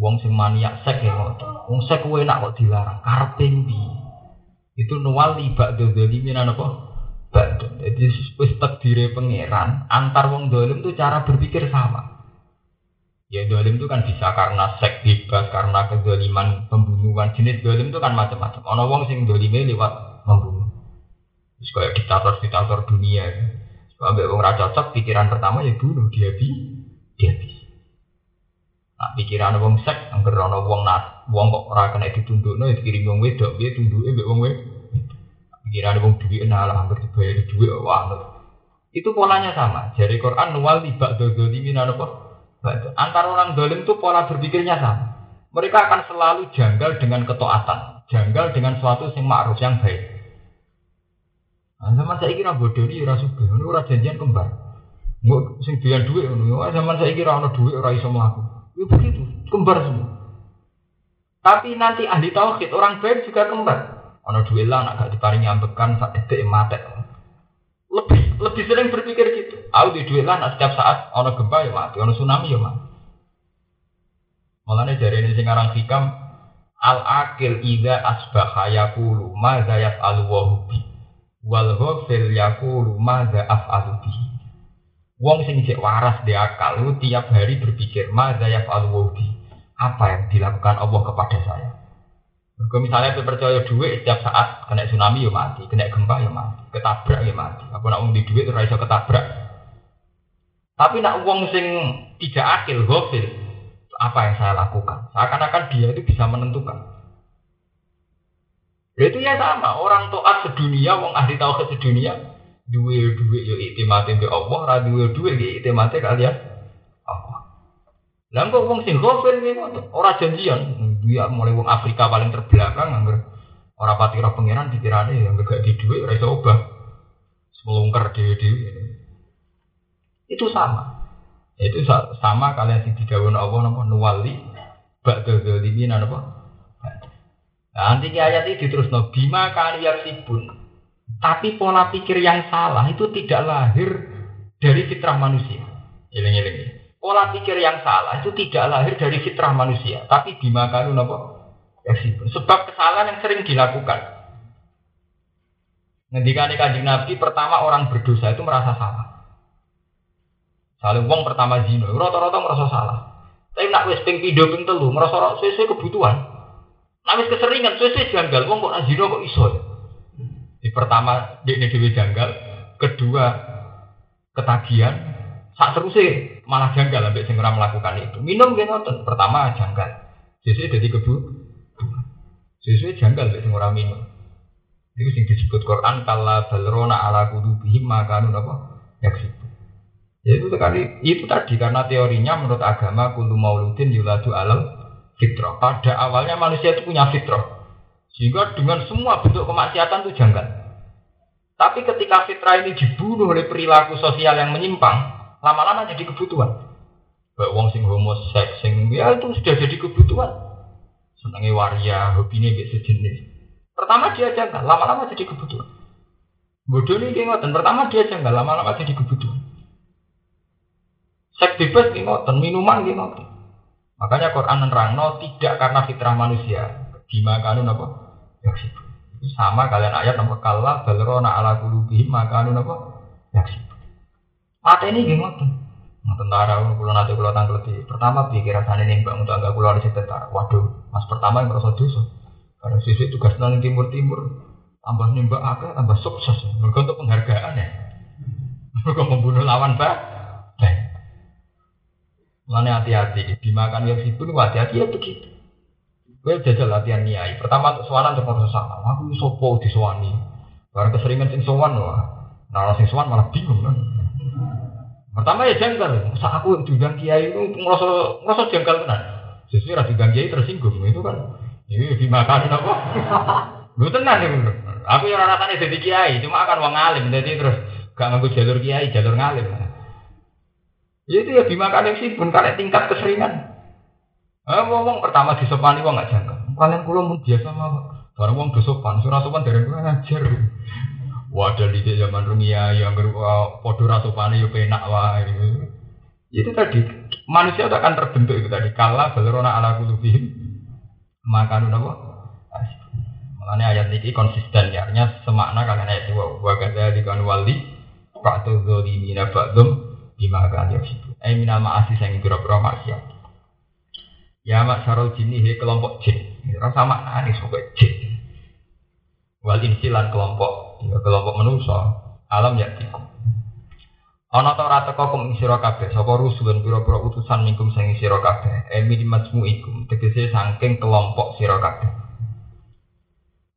S1: Wong sing maniak sek ya ngoten. Wong sek kuwi enak kok dilarang, karepe piye? Itu nuwal libak dzalimin apa? Ba'd. Jadi wis takdire pangeran, antar wong dolim itu cara berpikir sama. Ya dolim itu kan bisa karena seks bebas, karena kedoliman pembunuhan. Jenis dolim itu kan macam-macam. Ono wong sing dolime lewat membunuh. Terus kayak diktator-diktator dunia. Sampai wong raja cocok, pikiran pertama ya bunuh, dia bi, dia bi. Nah, pikiran wong seks, angker ono wong nat, wong kok ora kena ditundukno ya dikirim wong wedok, dia tunduke mbek wong wedok. Pikiran wong duwe nah hampir dibayar duit wah. Itu polanya sama. Jadi Quran nuwal tiba dodolimin apa? Antara orang dolim itu pola berpikirnya sama. Mereka akan selalu janggal dengan ketaatan, janggal dengan suatu yang ma'ruf yang baik. Nah, zaman saya kira bodoh ini rasa suka, ini ora janjian kembar. Nggak sing duit ngono. Zaman saya kira ana duit ora iso mlaku. Ya begitu, kembar semua. Tapi nanti ahli tauhid orang baik juga kembar. Ana duit lah nak gak diparingi ambekan sak detik mati lebih lebih sering berpikir gitu. Aku di duit lah, setiap saat ono gempa ya mati, ono tsunami ya mati. Malah dari ini sekarang hikam al akil ida asbaha yakulu ma zayaf al wahubi wal ghafil yakulu ma zayaf alubi. Wong sing cek waras di akal lu tiap hari berpikir ma zayaf al wahubi apa yang dilakukan Allah kepada saya. Kalau misalnya percaya duit setiap saat kena tsunami ya mati, kena gempa ya mati, ketabrak ya mati. Aku nak uang di duit itu rasa ketabrak. Tapi nak uang sing tidak akil, gofil, apa yang saya lakukan? Seakan-akan dia itu bisa menentukan. Itu ya sama, orang toat sedunia, wong ahli tauhid sedunia, duwe yo iktimate be Allah, ra duwe duwe yo iktimate kalian Allah. Lah kok wong sing ghafil ngono, ora janjian, dia mulai wong Afrika paling terbelakang anggar ora pati roh pangeran dikirane yang gak di duwe ora iso obah. Melungker dhewe-dhewe. Itu sama. Itu sama kalian sing didhawuhi Allah napa nuwali ba'da zalimin napa Nah, nanti ayat ini terus no bima kan sibun. Tapi pola pikir yang salah itu tidak lahir dari fitrah manusia. Ini ini. Pola pikir yang salah itu tidak lahir dari fitrah manusia, tapi bima nopo sibun. Sebab kesalahan yang sering dilakukan. Ngendikane kanjeng Nabi pertama orang berdosa itu merasa salah. Saling wong pertama zina, rata-rata merasa salah. Tapi nak wis ping pindho ping telu merasa sesuai kebutuhan. Nangis keseringan, sesuai janggal, wong kok azino kok iso? Di pertama dia ini dewi janggal, kedua ketagihan, saat terusnya malah janggal sampai segera melakukan itu. Minum gitu pertama janggal, sesuai jadi kebu, sesuai janggal sampai segera minum. Itu sing disebut Quran kala balrona ala kudubihim makanun apa? Yaksibu. Ya itu sekali itu tadi karena teorinya menurut agama kulu mauludin yuladu alam fitrah. Pada awalnya manusia itu punya fitrah. Sehingga dengan semua bentuk kemaksiatan itu janggal. Tapi ketika fitrah ini dibunuh oleh perilaku sosial yang menyimpang, lama-lama jadi kebutuhan. Baik wong sing homoseks, sing ya itu sudah jadi kebutuhan. Senangnya waria, hobinya kayak sejenis. Pertama dia janggal, lama-lama jadi kebutuhan. Bodoh ini ngoten, pertama dia janggal, lama-lama jadi kebutuhan. Seks bebas ngoten, minuman ngoten. Makanya Quran menerangno tidak karena fitrah manusia. Bima kanun apa? Yaksibu. Sama kalian ayat nomor kalla balrona ala kulubihim makanun apa? Yaksibu. Mata ini gimana? Nah, tentara kulo nanti kulo tanggal di pertama pikir rasanya nih mbak untuk agak kulo ada tentara. Waduh, mas pertama yang merasa dosa. Karena sisi tugas nang timur timur tambah nimbak agak tambah sukses. Mereka untuk penghargaan ya. Mereka membunuh lawan bah. Mana hati-hati, dimakan yang sibuk, hati-hati ya begitu. Gue jajal latihan niai. Pertama untuk soalan untuk merasa sama. Aku sopo di soani. Karena keseringan sing sowan wah. Nah sing sowan malah bingung kan. Pertama ya janggal. Masa aku diundang kiai itu ngerasa ngerasa janggal kan. Sesuai rasa diundang kiai tersinggung itu kan. Ini dimakan apa? [laughs] Lu tenang ya Aku yang rasanya jadi kiai, cuma akan wong alim jadi terus gak nganggo jalur kiai, jalur ngalim. Ya itu ya dimakan yang sibun karena tingkat keseringan. Ah, ngomong pertama di sopan wong gak jangka. Kalian kulo mun biasa mah. Barang wong sopan, surah sopan dari gue ngajar. Wadah di zaman dunia yang berupa podo rasopane yo penak wae. Itu tadi manusia itu akan terbentuk itu tadi kala balerona ala kulubihim makan apa? Makanya ayat ini konsisten ya, artinya semakna kalian ayat itu wa kata di kan wali pak tuh zolimina ba'dum bima akan situ. Eh minal ma'asi sayang biro-biro maksiat. Ya mak sarul jini he kelompok jin. Rasa makna nih sebagai jin. Wal insilan kelompok, ya kelompok manusia alam ya tiku. Ana ta ora teko kum sira kabeh sapa rusulun pira-pira utusan mingkum sing sira kabeh. Emi di ikum tegese saking kelompok sira kabeh.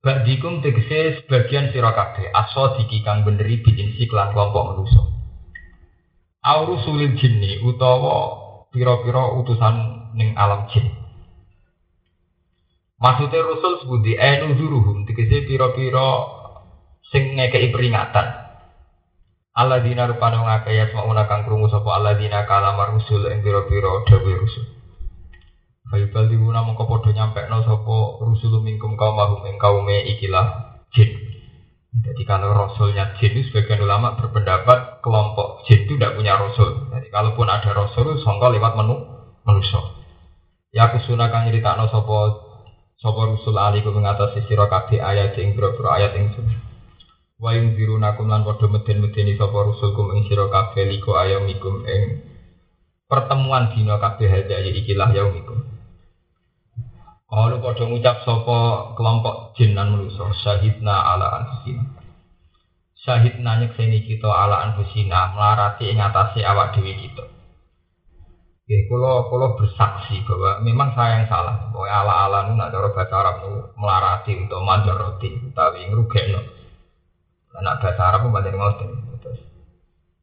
S1: Badikum tegese sebagian sira kabeh aso diki kang beneri bijin siklan kelompok manusia. Auru sulit jinni utawa pira-pira utusan ning alam jin. Maksudnya Rasul sebuti enu zuruhum dikisi pira-pira sing ngekei peringatan. Allah dina rupane ngake ya semua kang sapa Allah dina kalamar rusul ing pira-pira dawuh rusul. Fayubal diwuna mongko padha nyampekno sapa rusul mingkum kaum mahum ing ikilah jin. Jadi kalau rasulnya jin itu sebagian ulama berpendapat kelompok jin itu tidak punya rasul. Jadi kalaupun ada rasul, songkol lewat menu manusia. Ya aku sunah kang no sopo sopo rusul ali ku mengatasi sira kabeh ayat ing boro ayat ing sun. Wa ing dirunakum lan padha meden-medeni sapa rusul kum ing sira kabeh liko ayamikum ing pertemuan dina kabeh hada ikilah yaumikum. Kalau pada ngucap sopo kelompok jin dan manusia syahidna ala anfusina. Syahidna nyekseni kita ala anfusina melarati ing atase awak dewi kita. Ya, kalau kalau bersaksi bahwa memang saya yang salah. Bahwa ala-ala nu nak cara bahasa Arab nu melarati roti, tapi ngrugekno. Nak bahasa Arab pun banyak ngoten. Terus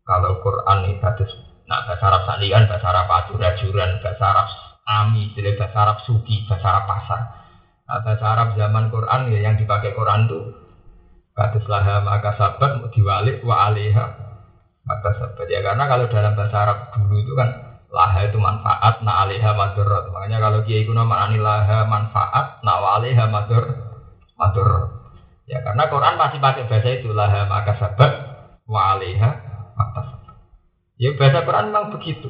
S1: kalau Quran hadis nak bahasa Arab salian, bahasa Arab ajuran, bahasa Arab ami, jadi bahasa Arab suki, bahasa Arab pasar. Nah, bahasa Arab zaman Quran ya yang dipakai Quran tuh kata laha maka sabat diwalik wa alaiha. Maka sabat ya karena kalau dalam bahasa Arab dulu itu kan laha itu manfaat na alaiha madorot. Makanya kalau kiai kuno maknani laha manfaat na alaiha mador mador ya karena Quran masih pakai bahasa itu laha maka sabat wa alaiha maka sabat ya bahasa Quran memang begitu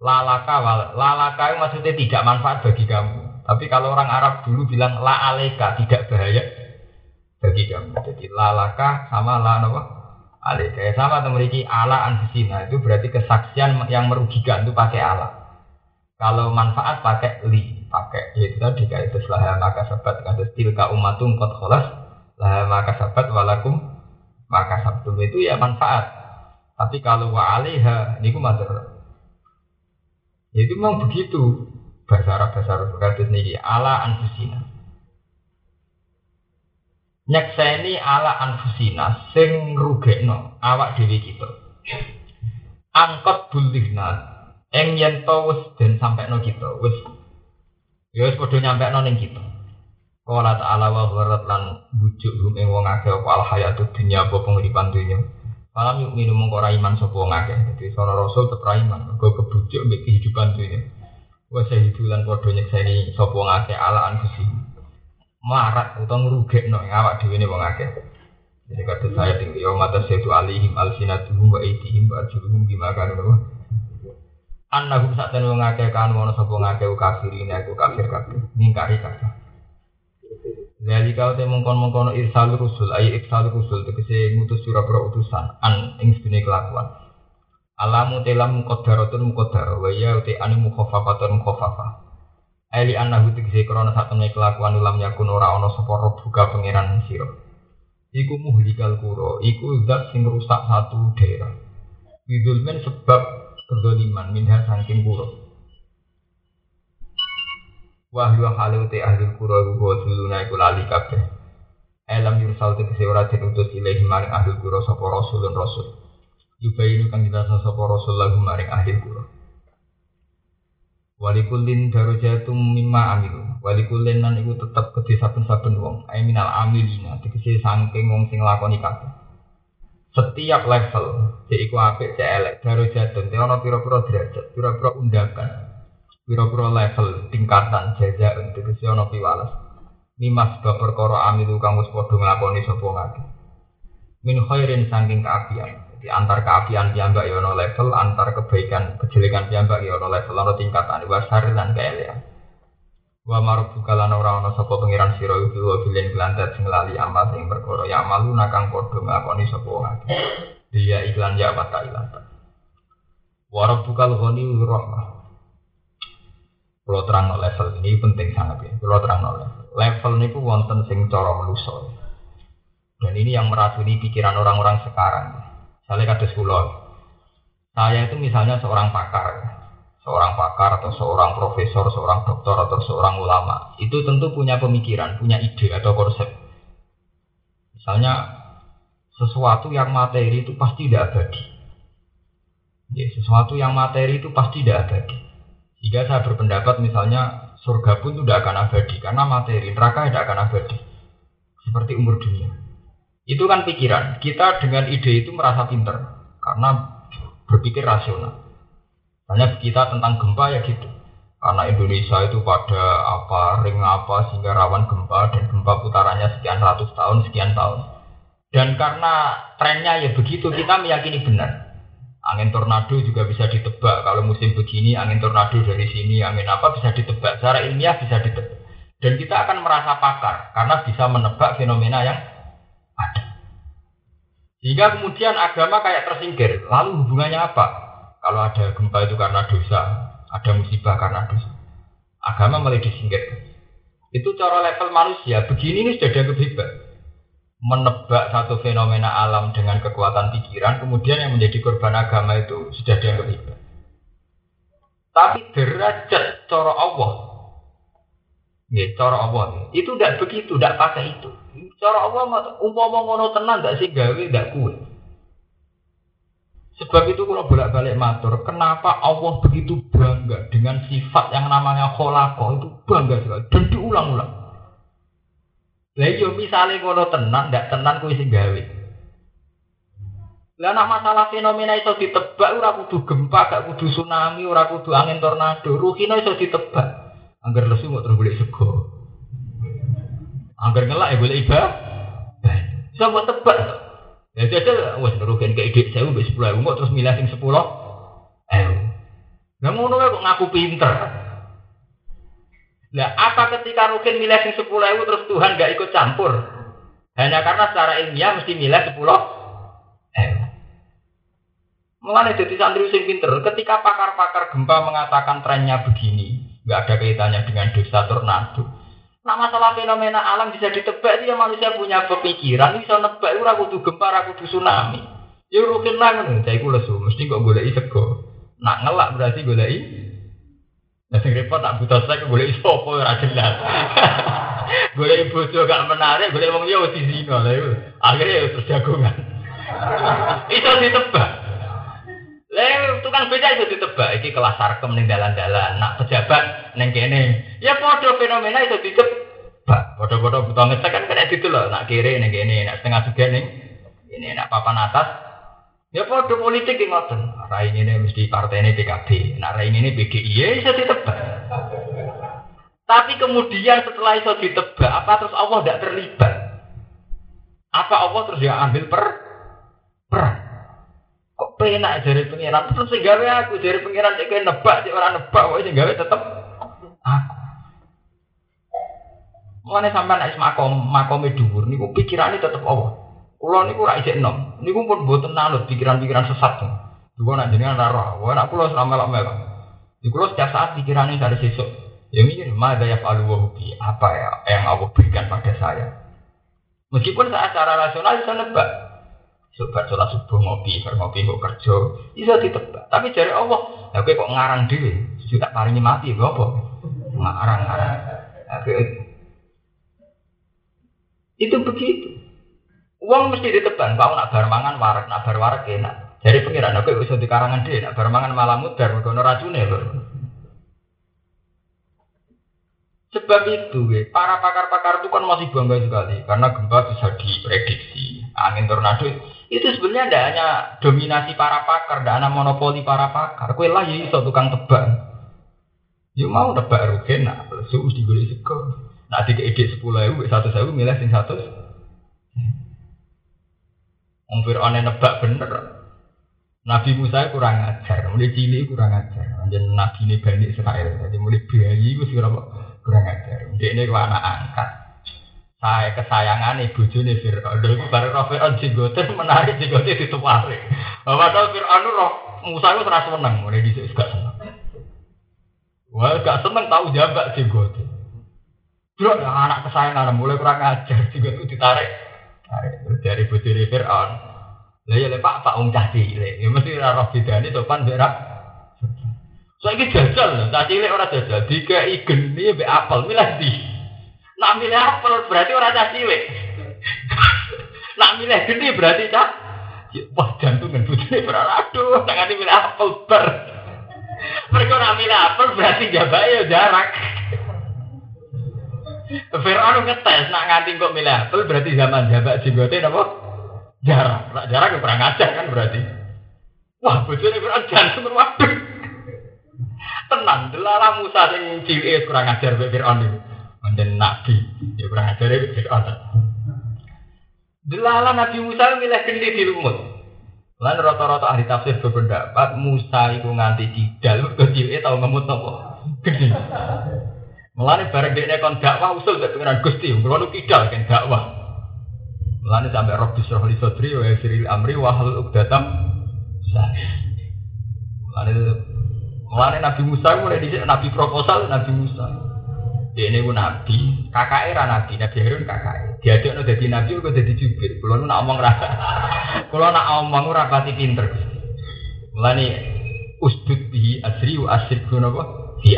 S1: lalaka lalaka itu maksudnya tidak manfaat bagi kamu. Tapi kalau orang Arab dulu bilang la aleka tidak bahaya bagi kamu. Jadi lalaka sama la apa? Alih kayak sama memiliki ala anfusina. Itu berarti kesaksian yang merugikan itu pakai ala. Kalau manfaat pakai li pakai yaitu tadi kayak itu lah maka sabat kata tilka umatum kot kholas lah maka sabat walakum maka sabtum. Itu ya manfaat. Tapi kalau wa ini mater ya itu memang begitu bahasa Arab bahasa Arab kata ini ala anfusina nyekseni ala anfusina sing rugekno awak dhewe kita. Angkot bulihna eng yen to wis den sampekno kita, wis ya wis padha nyampekno ning kita. Qala ta'ala wa gharat lan bujuk hum wong akeh apa al hayatud dunya apa penguripan dunya. Malam yuk minum mongko iman sapa wong akeh. Dadi sono rasul tetep iman, mergo kebujuk mbek kehidupan dunya. Wa sahidulan padha nyekseni sapa wong akeh ala anfusina marat utawa ngrugekno awak dhewe ne wong akeh. Jadi kata saya tinggi yo mata setu alihim alsinatuhum wa aitihim wa arjuluhum bima kanu wa annahum sak ten wong akeh kan ono sapa ngakeh kafirin aku kafir kabeh ningkari kabeh. Jadi kau teh mengkon-mengkon irsal rusul, ayi irsal rusul tegese ngutus pira-pira utusan an ing sedene kelakuan. Alamu telam muqaddaratun muqaddar wa ya uti anu mukhaffafatun mukhaffafah. Eli anahu tegese krana satune kelakuan ulam yakun ora ana sapa buka pangeran sira. Iku muhlikal kuro, iku zat sing rusak satu daerah. Bidulmen sebab kedoliman minha saking kuro. Wahyu halu te ahli kuro iku suluna iku lali kabeh. Elam yursal tegese ora diutus ilahi maring ahli kuro sapa rasulun rasul. Yubayinu kang dirasa sapa rasul lagu maring ahli kuro. Walikullin darajatum mimma amilu. Walikullin nan iku tetep kedhe saben-saben wong. Ai minal amilina tegese saking wong sing lakoni kabeh. Setiap level cek iku apik cek elek darajatun te ana pira-pira derajat, pira-pira undakan. Pira-pira level tingkatan jaza tegese ana piwales. Mimas sebab perkara amilu kang wis padha nglakoni sapa ngake. Min khairin saking kaapian. Di antar keapian piyambak ya ono level, antar kebaikan kejelekan piyambak ya ono level, ono tingkatan wa syaril lan kaelian. Wa marubuka lan ora ono sapa pangeran sira iku wa bilen gelandat sing lali amal sing perkara ya malu nakang padha nglakoni sapa wong akeh. Dia iklan ya wa ta'ala. Wa rabbukal ghani rahmah. Kalau terang no level ini penting sangat ya. Kalau terang no level. Level ini pun wonten sing cara meluso. Dan ini yang meracuni pikiran orang-orang sekarang. Misalnya kata sekolah, saya itu misalnya seorang pakar, seorang pakar atau seorang profesor, seorang dokter atau seorang ulama, itu tentu punya pemikiran, punya ide atau konsep. Misalnya sesuatu yang materi itu pasti tidak abadi. Ya, sesuatu yang materi itu pasti tidak abadi. Jika saya berpendapat misalnya surga pun tidak akan abadi karena materi, neraka tidak akan abadi. Seperti umur dunia. Itu kan pikiran. Kita dengan ide itu merasa pinter karena berpikir rasional. Hanya kita tentang gempa ya gitu. Karena Indonesia itu pada apa ring apa sehingga rawan gempa dan gempa putarannya sekian ratus tahun, sekian tahun. Dan karena trennya ya begitu, kita meyakini benar. Angin tornado juga bisa ditebak. Kalau musim begini, angin tornado dari sini, angin apa bisa ditebak. Secara ilmiah bisa ditebak. Dan kita akan merasa pakar karena bisa menebak fenomena yang ada. Sehingga kemudian agama kayak tersingkir. Lalu hubungannya apa? Kalau ada gempa itu karena dosa, ada musibah karena dosa. Agama mulai disingkirkan. Itu cara level manusia. Begini ini sudah dianggap hebat. Menebak satu fenomena alam dengan kekuatan pikiran, kemudian yang menjadi korban agama itu sudah dianggap hebat. Tapi derajat cara Allah. Ya, cara Allah. Itu tidak begitu, tidak pakai itu. Cara Allah umpama ngono tenan tidak sih gawe tidak kuat. Sebab itu kalau bolak-balik matur, kenapa Allah begitu bangga dengan sifat yang namanya kholako itu bangga sekali dan diulang-ulang. Lah yo iya, misale ngono tenan, ndak tenan kuwi sing gawe. Lah masalah fenomena iso ditebak ora kudu gempa, gak kudu tsunami, ora kudu angin tornado, ruhino iso ditebak. Angger lesu kok terus golek sego. Angger ngelak ya golek iba. Coba tebak. Ya jajal wis nuruhin ke ide 1000 mbek 10000 kok terus milih sing 10. Eh. Lah ngono kok ngaku pinter. Nah, apa ketika Rukin milih sing sepuluh ewu terus Tuhan gak ikut campur? Hanya karena secara ilmiah mesti milih sepuluh ewu. Mengenai jadi santri sing pinter, ketika pakar-pakar gempa mengatakan trennya begini, nggak ada kaitannya dengan dosa tornado. Nah masalah fenomena alam bisa ditebak dia manusia punya pemikiran bisa nebak ora kudu gempa ora kudu tsunami. Ya rukin lah ngono, saya lesu, mesti kok goleki sego. Nak ngelak berarti goleki Sing repot tak buta saya boleh iso apa ora jelas. [laughs] boleh bojo gak menarik, boleh wong liya di zina lha Akhirnya ya terus jagongan. [laughs] itu ditebak. Lah tukang beca itu ditebak iki kelas sarkem ning dalan-dalan, nak pejabat ning kene. Ya padha fenomena itu ditebak. Padha-padha buta ngecek kan kena gitu loh, nak kiri ning kene, nak setengah juga ning ini nak papan atas Ya pada politik yang ngoten. Rai ini mesti partai ini PKB, nah rai ini PDI, ya bisa ditebak. Tapi kemudian setelah itu ditebak, apa terus Allah tidak terlibat? Apa Allah terus dia ambil per peran? Kok penak dari pengiran? Terus sehingga aku dari pengiran cek nebak, cek orang nebak, kok sehingga tetap aku. Mulane sampai naik makom makom dhuwur niku pikirane tetap Allah. Kulo niku ora isih enom. Niku pun mboten nanut pikiran-pikiran sesat. Dua nak jenengan ora roh. Wah nak kulo melok-melok. Di kulo setiap saat pikirannya dari sesuk. Ya mikir, mada ya falu Apa ya yang Allah berikan pada saya? Meskipun saya secara rasional bisa nebak. Sobat sholat subuh ngopi, ngopi kok kerja, bisa ditebak. Tapi dari Allah, ya kok ngarang dhewe, sudah paringi mati, apa? Ngarang-ngarang. Itu begitu. Uang mesti ditebang, kau nak bar mangan warak, nak bar warak enak. Jadi pengiran aku bisa di karangan dia, nak bar mangan malah mudar, mereka racunnya loh. Sebab itu, para pakar-pakar itu kan masih bangga sekali karena gempa bisa diprediksi, angin tornado itu sebenarnya tidak hanya dominasi para pakar, tidak hanya monopoli para pakar. Kue lah ya iso tukang tebak. Ya mau tebak rugen, lesu mesti boleh sego. Nak tiga ide sepuluh ribu, satu ribu milih sing satu. Wong Fir'aun nebak bener. Nabi Musa kurang ajar, mulai cilik kurang ajar. Jadi Nabi ini Bani Israel, jadi mulai bayi itu sih kurang ajar. Dia ini anak angkat. Saya kesayangan ibu juni Fir'aun. Lalu baru roh Fir'aun jigoten menarik jigoten ditumpari. Bapak tahu Fir'aun roh Musa itu serasa menang, mulai di gak seneng. Wah, gak seneng tahu jambak jigoten. Bro, anak kesayangan mulai kurang ajar, jigoten ditarik. Dari bujuri Fir'aun. Lah ya Pak Pak wong cah cilik. Ya mesti roh bedane sopan Saya Saiki jajal, cah cilik ora jajal. Dikai geni mbek apel milih di. Nak milih apel berarti ora cah cilik. [laughs] Nak milih geni berarti cah Wah jantungan bujuri Fir'aun. Aduh, tak nganti milih apel ber. Mereka nak milih apel berarti jabai ya jarak. Fir'aun ngetes nak nganti kok milih berarti zaman jabak jenggote napa? Jarang. Nak jarang ya perang ajar kan berarti. Wah, bojone Fir'aun jantung waduh. Tenang, delala Musa sing cilik kurang ajar mbek Fir'aun iki. Manten nabi, ya kurang ajar mbek Fir'aun. Delala Nabi Musa milih gendi di lumut. Lan rata-rata ahli tafsir berpendapat Musa itu nganti kidal kecil tau ngemut nopo. Gede. Mulane bareng dekne kon dakwah usul gak pengenan Gusti, ngono kidal kan dakwah. Mulane sampai Rabbi Syrah li Sadri wa Yasiril Amri wa hal uqdatam Mulane mulane Nabi Musa mulai dhisik Nabi proposal Nabi Musa. Dia ini nabi, kakak era nabi, nabi Harun kakak. Diajak no jadi nabi, kok jadi jubir. Kalau nak omong rasa, kalau [laughs] nak omong rapati pinter. Mulane usdud bihi asri wa asir guna apa? Fi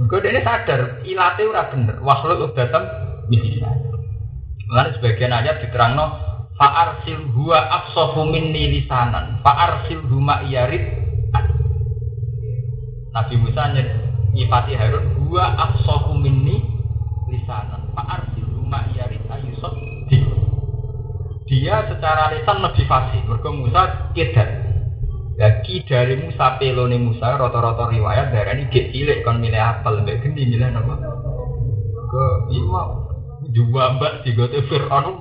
S1: Mergo dene sadar ilate ora bener. Wahlul uqdatam min lisan. Mulane sebagian ayat diterangno fa'arsil huwa afsahu minni lisanan fa'arsil huma yarid Nabi Musa nyifati Harun huwa afsahu minni lisanan fa'arsil huma yarid ayusab dia secara lisan lebih fasih mergo Musa kedan lagi dari Musa pelone Musa rata-rata riwayat darah ini gak cilik kon milih apel mbak gendi milih apa? Ke iya juga mbak di gote Fir'aun.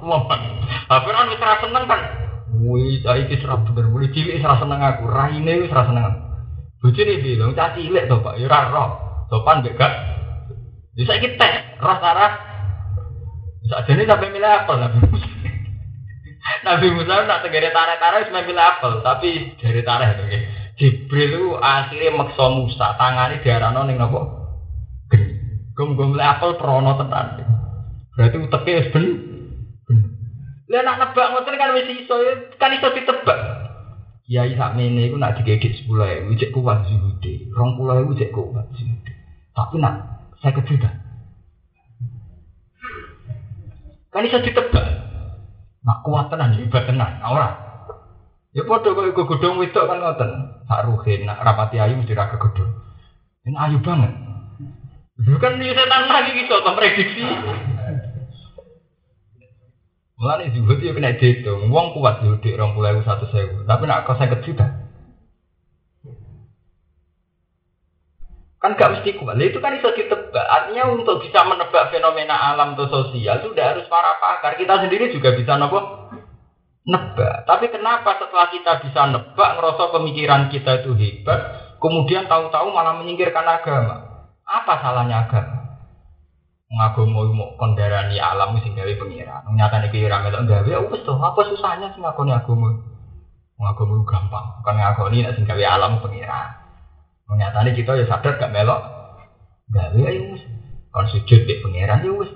S1: Ah Fir'aun wis seneng kan. Wih, saya iki serap bener mulai cilik serap seneng aku. Raine wis ra seneng. Bojone bilang cah cilik to Pak, ya ora roh. Sopan mbek gak. Ya saiki tes, roh sarah. Sakjane sampai milih apel Musa. Nabi Musa nak tegere tarik-tarik cuma milih apel, tapi dari tarik itu. Jibril itu akhirnya maksa Musa, tangannya diarano ning nopo? Geni. Gum-gum milih apel perono tenan. Berarti uteke wis ben. Lah nak nebak ngoten kan wis iso, kan iso ditebak. Kiai sakmene iku nak digegit 10.000 cek kuat zuhude. 20.000 cek kuat zuhude. Tapi nak saya juta. Kan iso ditebak. Nak kuat tenan, hebat tenan, ora. Ya padha kok godhong wedok kan ngoten. Sak ruhin nak rapati ayu mesti ra kegodhong. Ini ayu banget. Itu kan ya setan lagi gitu, atau prediksi. Mulane zuhud ya kena dihitung. Wong kuat zuhud rong satu. Tapi nak saya juta. Kan gak mesti kuat. itu kan bisa ditebak. Artinya untuk bisa menebak fenomena alam atau sosial sudah harus para pakar. Kita sendiri juga bisa nopo nebak. Tapi kenapa setelah kita bisa nebak, ngerasa pemikiran kita itu hebat, kemudian tahu-tahu malah menyingkirkan agama? Apa salahnya agama? Ngagama mau kondarani alam sing gawe pengiran. Nyatane ki ora melok gawe ya wis to, apa susahnya sing ngakoni agama? Ngagama gampang, bukan ngakoni nek sing gawe alam pengiran. Nyatanya kita ya sadar gak melok. Gawe ya wis. Kon sujud di pangeran ya wis.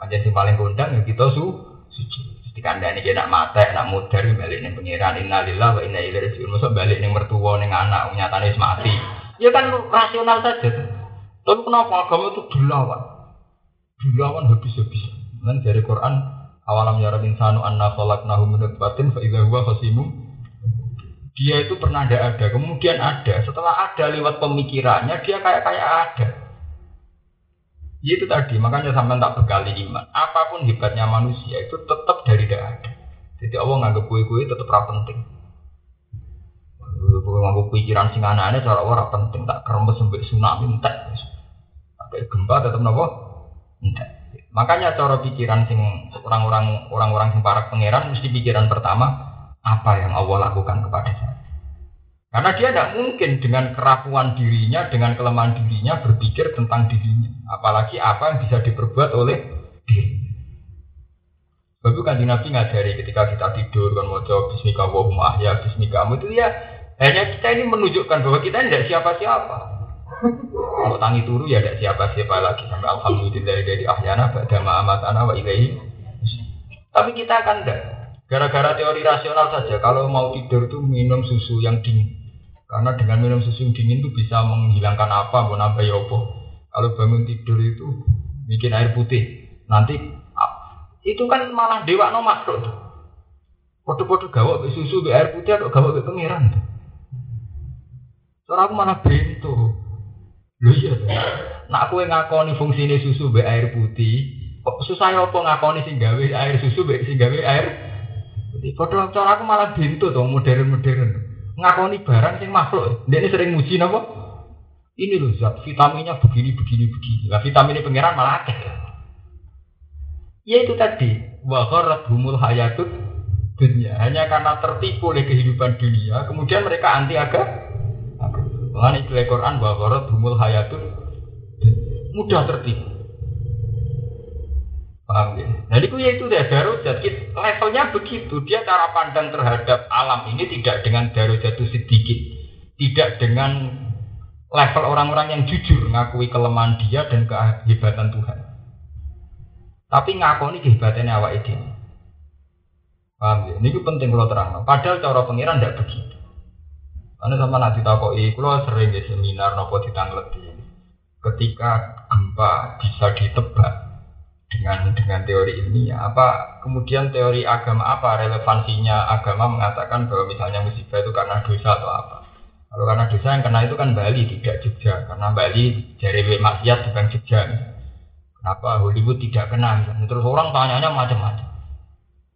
S1: Panjang sing paling kondang ya kita su sujud. Dikandani kita nak mata, nak mudar balik ning pangeran innalillah wa inna ilaihi rajiun. Masa balik ning mertua ning anak nyatane wis mati. Ya kan rasional saja. Tapi kenapa agama itu dilawan? Dilawan habis-habis. Dan dari Quran awalam yara insanu anna khalaqnahu min nutfatin fa idza huwa khasimun dia itu pernah ada ada, kemudian ada. Setelah ada lewat pemikirannya, dia kayak kayak ada. Ya itu tadi, makanya sampai tak berkali iman. Apa pun hebatnya manusia itu tetap dari tidak ada. Jadi Allah nganggap kue-kue tetap ra penting. Nganggap pikiran sing anak cara orang penting tak kerembes sampai tsunami entek. Sampai gempa tetap nopo entek. Makanya cara pikiran sing orang-orang orang-orang sing para pangeran mesti pikiran pertama apa yang Allah lakukan kepada saya. Karena dia tidak mungkin dengan kerapuan dirinya, dengan kelemahan dirinya berpikir tentang dirinya. Apalagi apa yang bisa diperbuat oleh dirinya. Itu kan Nabi ngajari ketika kita tidur kan mau jawab Bismika wa ya Bismika itu ya hanya kita ini menunjukkan bahwa kita tidak siapa-siapa. Mau tangi turu ya tidak siapa-siapa lagi sampai Alhamdulillah dari ahyana pada ma'amat wa ilaihi. Tapi kita akan tidak Gara-gara teori rasional saja, kalau mau tidur itu minum susu yang dingin. Karena dengan minum susu yang dingin itu bisa menghilangkan apa, mau nambah ya apa. Kalau bangun tidur itu bikin air putih. Nanti itu kan malah dewa no makhluk. Foto-foto gawak be susu be air putih atau gawak be pengiran. Soalnya aku malah bento. Lho iya Nak aku ngakoni fungsi ini susu be air putih, kok susah apa ngakoni sing gawe air susu be sing gawe air jadi cara aku malah bintu tuh modern-modern. Ngakoni barang sing makhluk. Dia ini sering muji nopo. Ini loh zat vitaminnya begini begini begini. Nah vitamin ini pangeran malah akeh. Ya itu tadi. Wahorat humul hayatut dunia. Hanya karena tertipu oleh kehidupan dunia, kemudian mereka anti agama. Mengenai Quran wahorat humul hayatut mudah tertipu. Paham ya? Nah itu ya itu deh darujat. Levelnya begitu. Dia cara pandang terhadap alam ini tidak dengan darujat itu sedikit. Tidak dengan level orang-orang yang jujur ngakui kelemahan dia dan kehebatan Tuhan. Tapi ngakoni kehebatannya awak itu. Paham ya? Ini penting kalau terang. Padahal cara pengiran tidak begitu. Karena sama nanti takoi, kalau sering di seminar nopo ditangleti. Ketika gempa bisa ditebak dengan dengan teori ilmiah, apa kemudian teori agama apa relevansinya agama mengatakan bahwa misalnya musibah itu karena dosa atau apa? Kalau karena dosa yang kena itu kan Bali tidak Jogja, karena Bali jari maksiat bukan Jogja. Kenapa Hollywood tidak kena? Terus orang tanyanya macam-macam.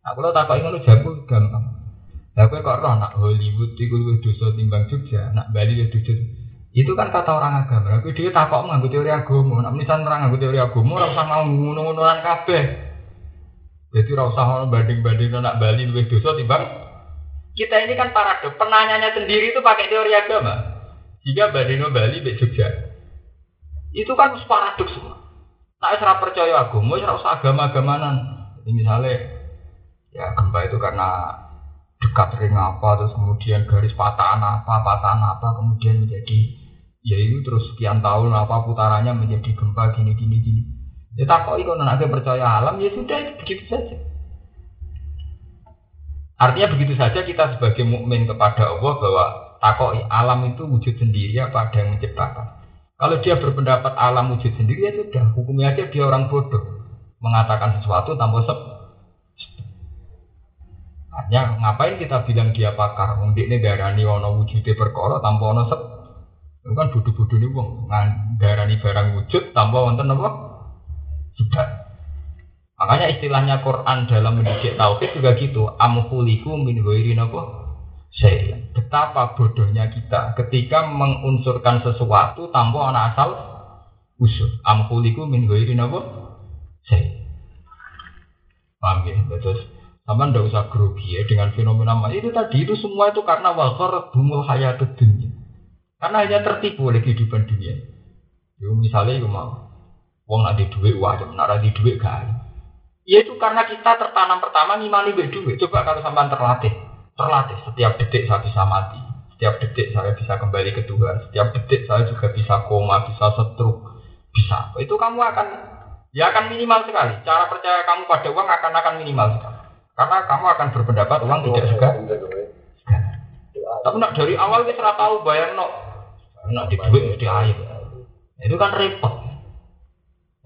S1: Nah, kalau tak ingin jago gampang. Kowe kok roh nak Hollywood luwih dosa timbang Jogja, nak Bali ya dosa. Itu kan kata orang agama. Kowe dhewe takok nganggo teori agama, nak menisan orang nganggo teori agama ora usah mau ngono-ngonoan kabeh. Jadi ora usah ono banding-banding nak Bali luwih dosa timbang kita ini kan paradok. Penanyanya sendiri itu pakai teori agama. Jika Badino Bali be Jogja. Itu kan paradok semua. Tak serap percaya agama, ora usah agama-agamanan. Misalnya ya gempa itu karena dekat ring apa terus kemudian garis patahan apa patahan apa kemudian menjadi ya itu terus sekian tahun apa putarannya menjadi gempa gini gini gini. Ya tak kok ikut nanti percaya alam ya sudah begitu saja. Artinya begitu saja kita sebagai mukmin kepada Allah bahwa takoi alam itu wujud sendiri apa ada yang menciptakan. Kalau dia berpendapat alam wujud sendiri ya sudah hukumnya aja dia orang bodoh. Mengatakan sesuatu tanpa sebab. Hanya ngapain kita bilang dia pakar? Wong ini darani ono wujude perkara tanpa ono sep. Itu kan bodoh-bodoh nih wong darani barang wujud tanpa wonten apa? Sudah. Makanya istilahnya Quran dalam mendidik tauhid juga gitu. Amhuliku min ghairi napa? Saya. Betapa bodohnya kita ketika mengunsurkan sesuatu tanpa ana asal usul. Amhuliku min ghairi napa? Saya. Paham ya? Terus sama ndak usah grogi ya dengan fenomena itu tadi itu semua itu karena wakar bumul hayat dunia. Karena hanya tertipu oleh kehidupan dunia. Yo misalnya itu mau, uang ada duit wajib, nara di duit gak Ya itu karena kita tertanam pertama ngimani duit duit. Coba kalau sampai terlatih, terlatih setiap detik saya bisa mati, setiap detik saya bisa kembali ke Tuhan, setiap detik saya juga bisa koma, bisa setruk, bisa. Itu kamu akan ya akan minimal sekali. Cara percaya kamu pada uang akan akan minimal sekali. Karena kamu akan berpendapat uang tidak suka. Tapi nak dari awal kita tahu bayar no, nak di duit mesti air. Itu kan repot.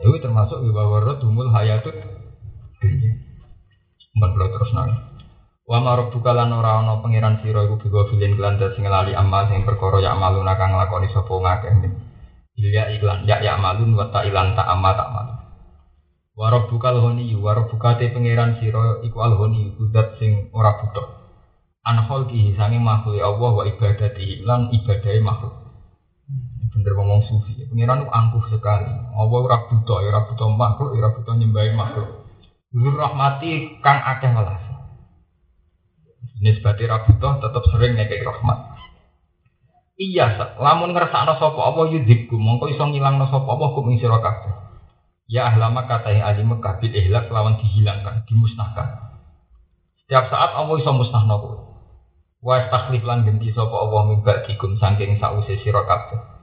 S1: Itu termasuk di bawah dumul hayatut dunia. Mbak terus nang. Wa marok buka lan ora ana pangeran sira iku biwa filin kelanda sing lali amal sing perkara ya amaluna kang lakoni sapa ngakeh. Ya iklan ya ya malun wa ta ilan ta amal tak malun. Warab bukal honi, warab bukate pangeran siro iku al honi, kudat sing ora butuh. Anhol ki sange makhluk Allah wa ibadati lan ibadai makhluk. Bener ngomong sufi, pangeran itu angkuh sekali. Allah ora butuh, ora butuh makhluk, ora butuh nyembahi makhluk. Nur rahmati kang akeh welas. Nisbati ra butuh tetep sering ngekek rahmat. Iya, lamun ngrasakno sapa apa yudhibku, mongko iso ngilangno sapa apa kum kabeh. Ya ahlama kata yang ahli Mekah bil ihlak lawan dihilangkan, dimusnahkan. Setiap saat Allah iso musnahno kowe. Wa takhlif lan ganti sapa Allah mimba dikum saking sause sira kabeh.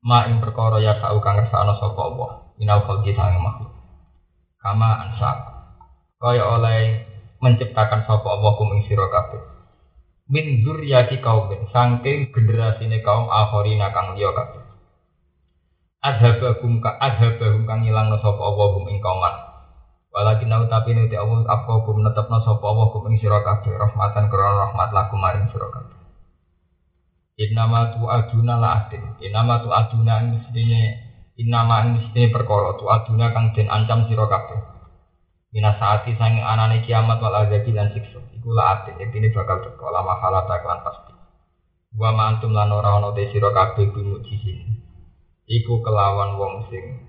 S1: Ma ing perkara ya sa'u kang ngersakno sapa Allah. Minal khalqi sange makhluk. Kama ansa. Kaya oleh menciptakan sapa Allah kum ing sira kabeh. Min zurriyati kaum saking generasine kaum akhirina kang liya kabeh adhabahum ka adhabahum kang ilangno sapa Allah hum ing kauman walakin tapi nuti Allah apa hum netepno sapa Allah hum ing sira kabeh rahmatan krana rahmat laku maring sira kabeh Innama tu aduna la atin Innama tu aduna mestine Innama mestine perkara. Tu aduna kang den ancam sira kabeh. Mina saati sange anane kiamat wal azabi lan siksa. Iku la atin Ini bakal teko lama halata klan pasti. Wa ma antum lan ora ana te sira kabeh bimujisin iku kelawan wong sing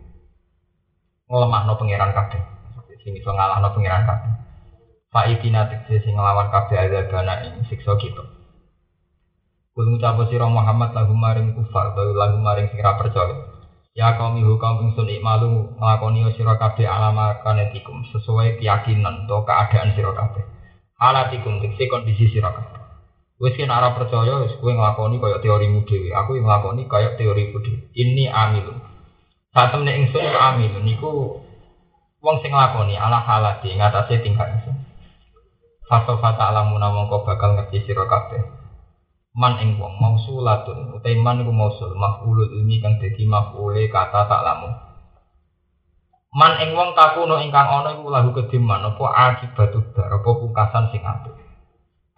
S1: nglemahno pangeran kabeh. Sing iso ngalahno pangeran kabeh. Fa'idina tegese sing nglawan kabeh azabana ing siksa kita Kul ngucap sira Muhammad lagu maring kufar utawa lagu maring sing ra percaya Ya kaum ibu kaum ingsun ikmalu nglakoni sira kabeh alama kanetikum sesuai keyakinan atau keadaan sira kabeh halatikum tegese kondisi sira kabeh Wes kena arah percaya, wes kue ngelakoni kayak teorimu dewi. Aku yang ngelakoni kayak teoriku dewi. Ini amilun. Saat temen ingsun amilun. Niku wong sing ngelakoni ala halati ngatasé tingkat ingsun. Fato fata alamu namung kau bakal ngerti sira kabeh. Man ing wong mausulatun utai man iku mausul maf'ulul ilmi kang dadi maf'ule kata tak lamu. Man ing wong takuno ingkang ana iku lahu kediman apa akibatu dar apa pungkasan sing apik.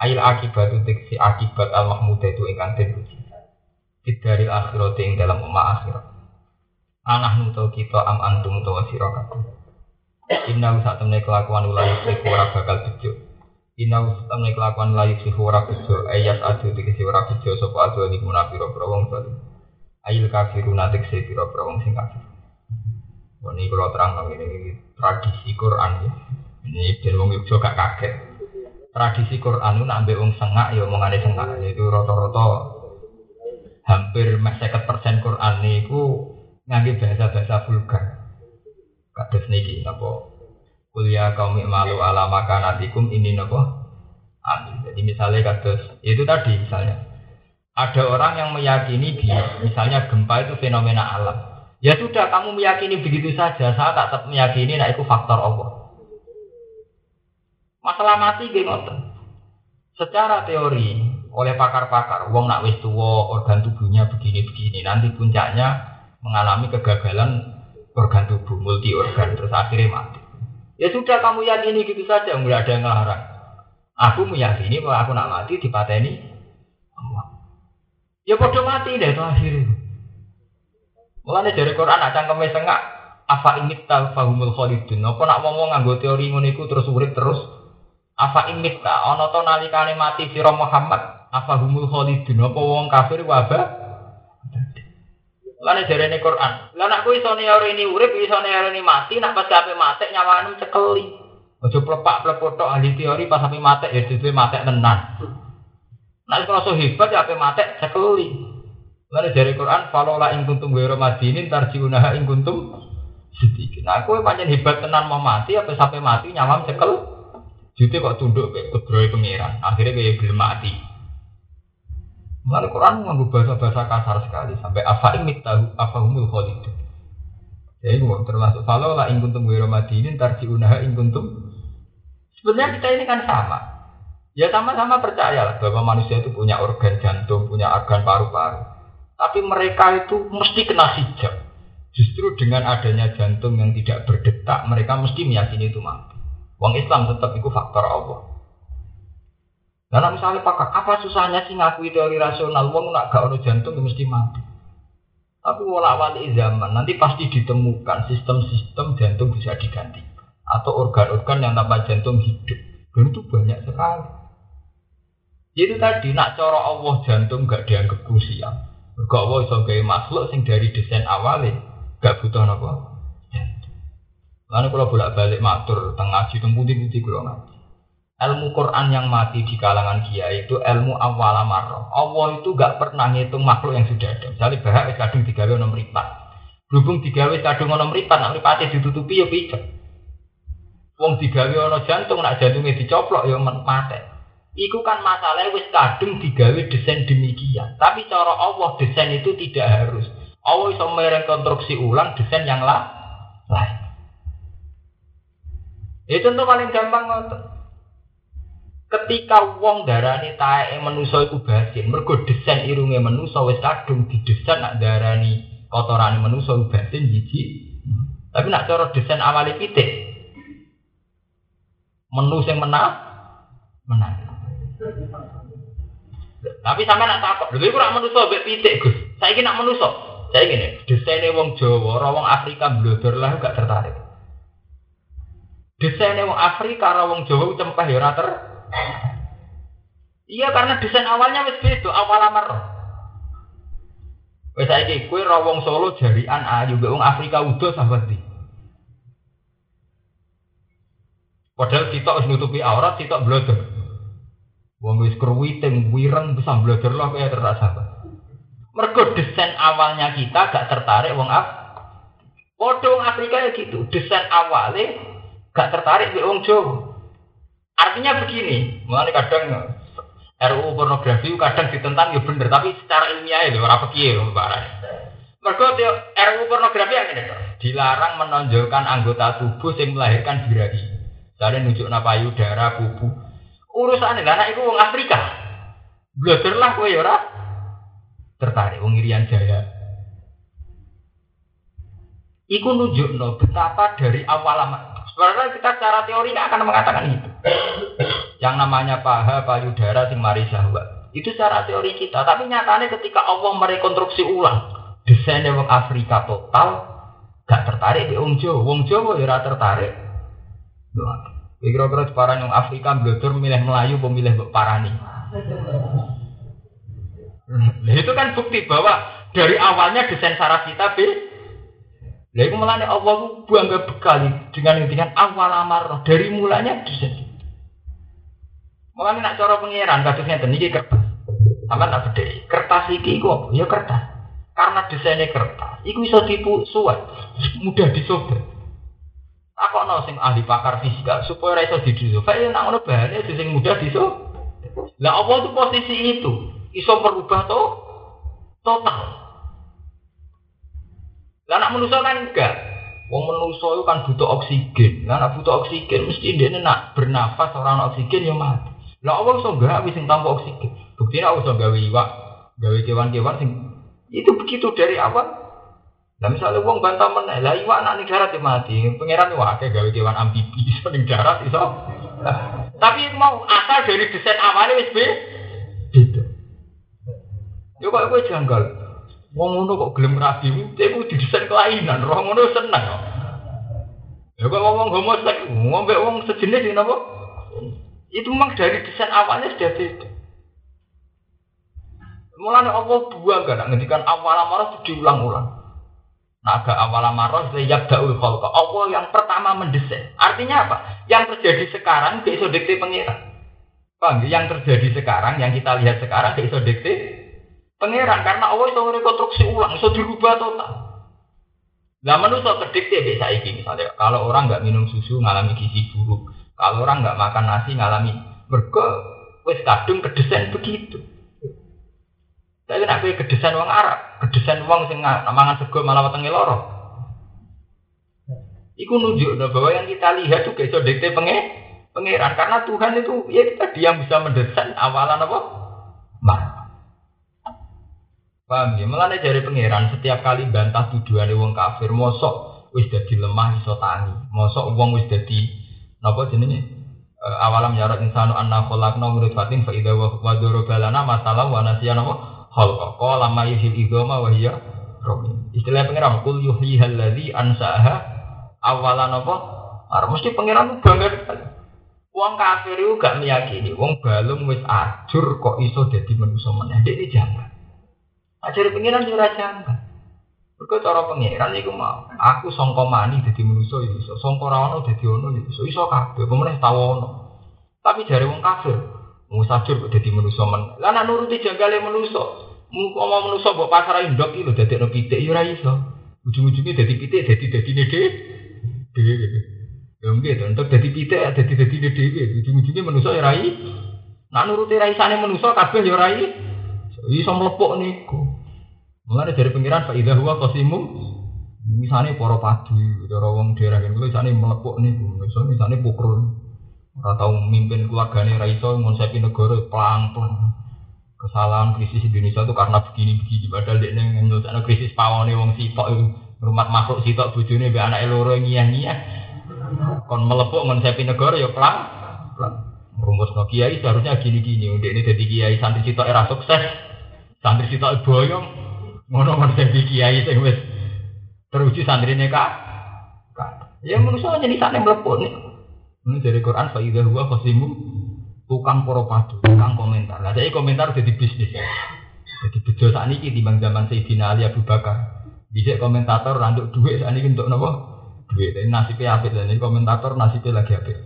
S1: Ail akibatu tiksi akibat al mahmudah itu ingkang den puji. Dari akhirat ing dalam umma akhirat. Anak nuto kita am antum to sira kabeh. Inna usah temne kelakuan ulai iku ora bakal bejo Ina ustamne kelakuan layu si ora bejo ayat adu dikisi ora bejo sapa adu ini munafiro wong zalim. Ail kafiru natik se piro wong sing kafir. Ini kalau terang ini tradisi Quran ya. Ini dan wong Yogyo gak kaget. Tradisi Quran itu nambah wong sengak ya omongane sengak yaitu rata-rata hampir 50% Quran niku ngangge bahasa-bahasa vulgar. Kados niki napa kuliah kaum malu ala makanatikum ini nopo amin. Jadi misalnya kados itu tadi misalnya ada orang yang meyakini dia misalnya gempa itu fenomena alam. Ya sudah kamu meyakini begitu saja, saya tak tetap meyakini nah itu faktor Allah. Masalah mati geng Secara teori oleh pakar-pakar, wong nak wis tua organ tubuhnya begini-begini, nanti puncaknya mengalami kegagalan organ tubuh multi organ terus akhirnya mati. Ya sudah kamu yakini gitu saja, nggak ada yang ngelarang. Aku meyakini bahwa aku nak mati di ini. Ya bodoh mati deh itu akhirnya. Mulanya dari Quran nak cangkeme apa ingit tal fahumul khalidun. Apa nak ngomong nganggo teori ngono terus urip terus. Apa ingit ta nalikane mati sira Muhammad apa humul khalidun. Apa wong kafir wabah Lane jarene Quran. Lah nek kuwi neori ini urip, iso ini mati, nak pas ape mati nyawane cekeli. Aja plepak plepot tok ahli teori pas ape mati ya dhewe mati tenan. Nek so hebat ya ape mati cekeli. Lane jare Quran, "Falola ing kuntum ghairu madinin tarjiunaha ing kuntum sedikit. Nah, kowe pancen hebat tenan mau mati apa sampai mati nyawam cekel. Jute kok tunduk ke kudrohe pangeran. Akhirnya kayak gelem mati. Mengenai Quran menganggu bahasa-bahasa kasar sekali sampai apa ini tahu apa khalid. Ya itu termasuk kalau lah ingkuntum gue ini tarji unaha ingkuntum. Sebenarnya kita ini kan sama. Ya sama-sama percaya lah bahwa manusia itu punya organ jantung, punya organ paru-paru. Tapi mereka itu mesti kena hijab. Justru dengan adanya jantung yang tidak berdetak, mereka mesti meyakini itu mati. Wong Islam tetap itu faktor Allah. Karena misalnya pakar, apa susahnya sih ngakui teori rasional? Wong nak gak ono jantung mesti mati. Tapi wala wali zaman nanti pasti ditemukan sistem-sistem jantung bisa diganti atau organ-organ yang tanpa jantung hidup. Dan itu banyak sekali. Itu tadi nak coro Allah jantung gak dianggap krusial. Gak Allah iso makhluk sing dari desain awalnya gak butuh apa. Lalu kalau bolak-balik matur tengah ngaji teng putih-putih kalau ilmu Quran yang mati di kalangan kiai itu ilmu awal amarro. Allah itu gak pernah ngitung makhluk yang sudah ada. Misalnya bahak wis kadung digawe ono mripat. Berhubung digawe kadung ono mripat, nak mripate ditutupi ya picek. Wong digawe ono jantung, nak jantungnya dicoplok ya mati. Iku kan masalahnya wis kadung digawe desain demikian. Tapi cara Allah desain itu tidak harus. Allah bisa merekonstruksi ulang desain yang lain. Itu contoh paling gampang ngotot. Ketika wong darani tae menuso iku basin, mergo desain irunge menuso wis kadung didesain nak darani kotorane menuso basin jiji. Tapi nak cara desain awali pitik. Menu menang menang. Tapi sampe nak takut, iku ora menuso mbek pitik, Gus. Saiki nak menuso. Saya gini, desainnya wong Jawa, wong Afrika blodor lah gak tertarik. Desainnya wong Afrika, wong Jawa cempeh ya ora Iya karena desain awalnya wis beda, awal amar. Wes saiki kowe ra wong Solo jarian ayu mbek wong Afrika udo sahabat di. Padahal kita wis nutupi aurat, kita blodor. Wong wis kruwiting wireng bisa blodor lah kaya terasa. Mergo desain awalnya kita gak tertarik wong Af. Padha wong Afrika ya gitu, desain awalnya gak tertarik mbek wong Jawa. Artinya begini, mengenai kadang RUU pornografi kadang ditentang ya bener, tapi secara ilmiah itu orang pikir loh barang. Mereka RUU pornografi yang ini dilarang menonjolkan anggota tubuh yang melahirkan birahi. Misalnya nunjuk payudara, kubu. Urusan ini, anak itu orang Afrika. Belajar lah ya ora tertarik wong irian jaya. Iku nunjukno betapa dari awal lama. Sebenarnya kita secara teori akan mengatakan itu. Yang namanya paha, payudara, sing mari syahwat. Itu secara teori kita. Tapi nyatanya ketika Allah merekonstruksi ulang desainnya wong Afrika total, gak tertarik di Wong Jawa. Wong Jawa ya tertarik. Kira-kira separah yang Afrika belajar milih Melayu, pemilih Parani. Nah, itu kan bukti bahwa dari awalnya desain saraf kita be. Lah itu malah Allah bangga bekali dengan dengan awal amar dari mulanya desain. Malah nak cara pengiran kasusnya ngeten iki kertas. Sama tak beda. Kertas iki iku Ya kertas. Karena desainnya kertas, iku bisa tipu suat, mudah disobek. Aku no sing ahli pakar fisika supaya iso didisobek. Ya nak ngono bahane sing mudah disobek. Lah apa itu posisi itu? Iso merubah to total. Lah anak manusia kan enggak. Wong manusia itu kan butuh oksigen. Lah anak butuh oksigen mesti dia nak bernafas orang oksigen ya mati. Lah Allah iso enggak wis sing tanpa oksigen. Buktinya Allah iso gawe iwak, gawe kewan-kewan sing itu begitu dari awal. Nah misalnya uang bantah meneh, lah iwak anak ning darat ya mati. Pangeran iwak akeh gawe kewan amfibi [laughs] iso ning darat iso. Tapi mau asal dari desain awalnya wis beda. Yo kok kowe janggal. Wong ngono kok gelem rabi, cek ku didesain kelainan, roh ngono seneng. Ya kok ngomong homoseks, ngombe wong sejenis ini apa? Itu memang dari desain awalnya sudah beda. Mulanya Allah buang gak ngendikan awal amarah itu diulang-ulang. Naga awal amarah itu daul khalqa. Allah yang pertama mendesain. Artinya apa? Yang terjadi sekarang besok dikte pengira. Paham? Yang terjadi sekarang, yang kita lihat sekarang besok dikte Pangeran karena Allah itu rekonstruksi ulang, itu dirubah total. Lah manusia kedikte bisa iki misalnya kalau orang nggak minum susu ngalami gizi buruk, kalau orang nggak makan nasi ngalami mergo wes kadung kedesain begitu. Tapi kowe kedesain wong Arab, kedesain wong sing mangan sego malah wetenge loro. Iku nunjuk bahwa yang kita lihat juga iso dikte penge pangeran karena Tuhan itu ya tadi yang bisa mendesain awalan apa? Paham ya? Mulane dari pangeran setiap kali bantah tuduhan wong kafir, mosok wis dadi lemah iso tangi. Mosok wong wis dadi napa jenenge? E, awalam yarat insanu anna khalaqna min fatin fa idza wa balana masalah wa nasiyana? Khalqa. Qala ma yuhil idama wa hiya ramim. Istilah pangeran kul yuhyihal ladzi ansaaha awalan apa? Ar mesti pangeran bangga Wong kafir itu gak meyakini, wong balung wis ajur kok iso dadi manusa meneh. Dek jangan. Ajari pengiran juga jangka. Mereka cara pengiran itu mau. Aku songko mani jadi manusia ya iso. Songko rawono jadi ono ya iso. Iso kabeh. Ono. Tapi jari wong kafir. Mau sajur jadi manusia men. Lah nuruti janggale manusia. Mau ngomong manusia buat pasar indok itu jadi no pitik ya iso. Ujung-ujungnya jadi pitik jadi jadi nede. Ya mungkin untuk jadi pitik jadi jadi nede. Ujung-ujungnya manusia ya rai. Nak nuruti raisane manusia kabeh ya rai. Iso mlepok niku. Mulane dari pengiran Pak Ida huwa qasimum misalnya para padu, cara wong daerah kene misalnya melepuk niku, misalnya misalnya pukul ora tau mimpin keluargane ra iso negara pelang-pelang. Kesalahan krisis Indonesia itu karena begini-begini padahal dia nyelesaikan krisis pawone wong sitok itu rumah makhluk sitok bojone mbek anake loro ngiyah-ngiyah. Kon melepuk ngonsepi negara ya pelang. pelang. Rumus no kiai seharusnya gini-gini, udah ini jadi kiai santri sitok era sukses, santri sitok boyong, Ngono ngono sing kiai sing wis teruji santrine kak. Ya manusia jadi sana meleput nih. Ini dari Quran faidah huwa khosimu tukang padu, tukang komentar. Nah, jadi komentar jadi bisnis. Jadi bejo saat ini di zaman Sayyidina Ali Abu Bakar. Bisa komentator randuk duit saat ini untuk nopo duit. Ini nasibnya apik dan ini komentator nasibnya lagi apik.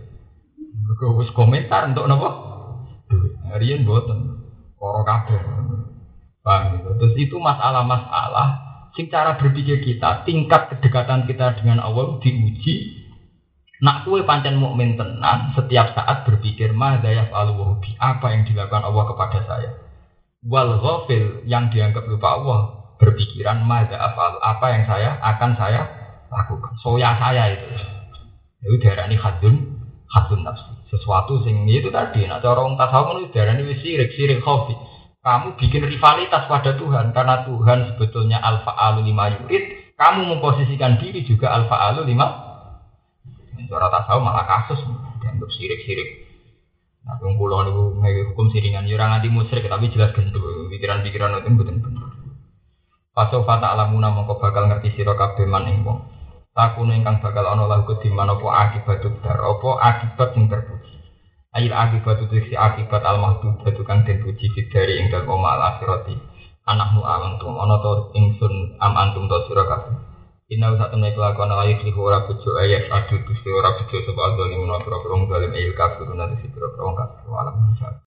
S1: Mereka komentar untuk nopo duit. Rian boten. Koro kabeh. Paham gitu. Terus itu masalah-masalah sing cara berpikir kita, tingkat kedekatan kita dengan Allah diuji. Nak kue pancen mukmin tenan setiap saat berpikir madayaf al apa yang dilakukan Allah kepada saya. Wal ghafil yang dianggap lupa Allah berpikiran madayaf apa yang saya akan saya lakukan. Soya saya itu. Itu darah ini hadun hadun nafsi. Sesuatu sing itu tadi. Cara orang tasawuf itu ini sirik sirik khafi Kamu bikin rivalitas pada Tuhan karena Tuhan sebetulnya alfa alu lima yurid. Kamu memposisikan diri juga alfa alu lima. Cara tasawuf malah kasus dianggap sirik-sirik. Nah, yang pulau itu hukum siringan, ya orang anti musyrik, tapi jelas gendut. Pikiran-pikiran itu betul betul. Alamuna mongko bakal ngerti sira kabeh man ing ingkang bakal ana lahu kediman apa akibat dar, apa akibat sing terpuji. Ail akibat itu si akibat al mahdud kang den puji dari ing dalem oma al akhirati. Anakmu antum ana to ingsun am antum to sira kabeh. Inna usah temne kelakuan layu di ora bojo ayat adu dusti ora bojo sapa zalim menawa pira-pira zalim il kafirun nanti si pira-pira kafir alam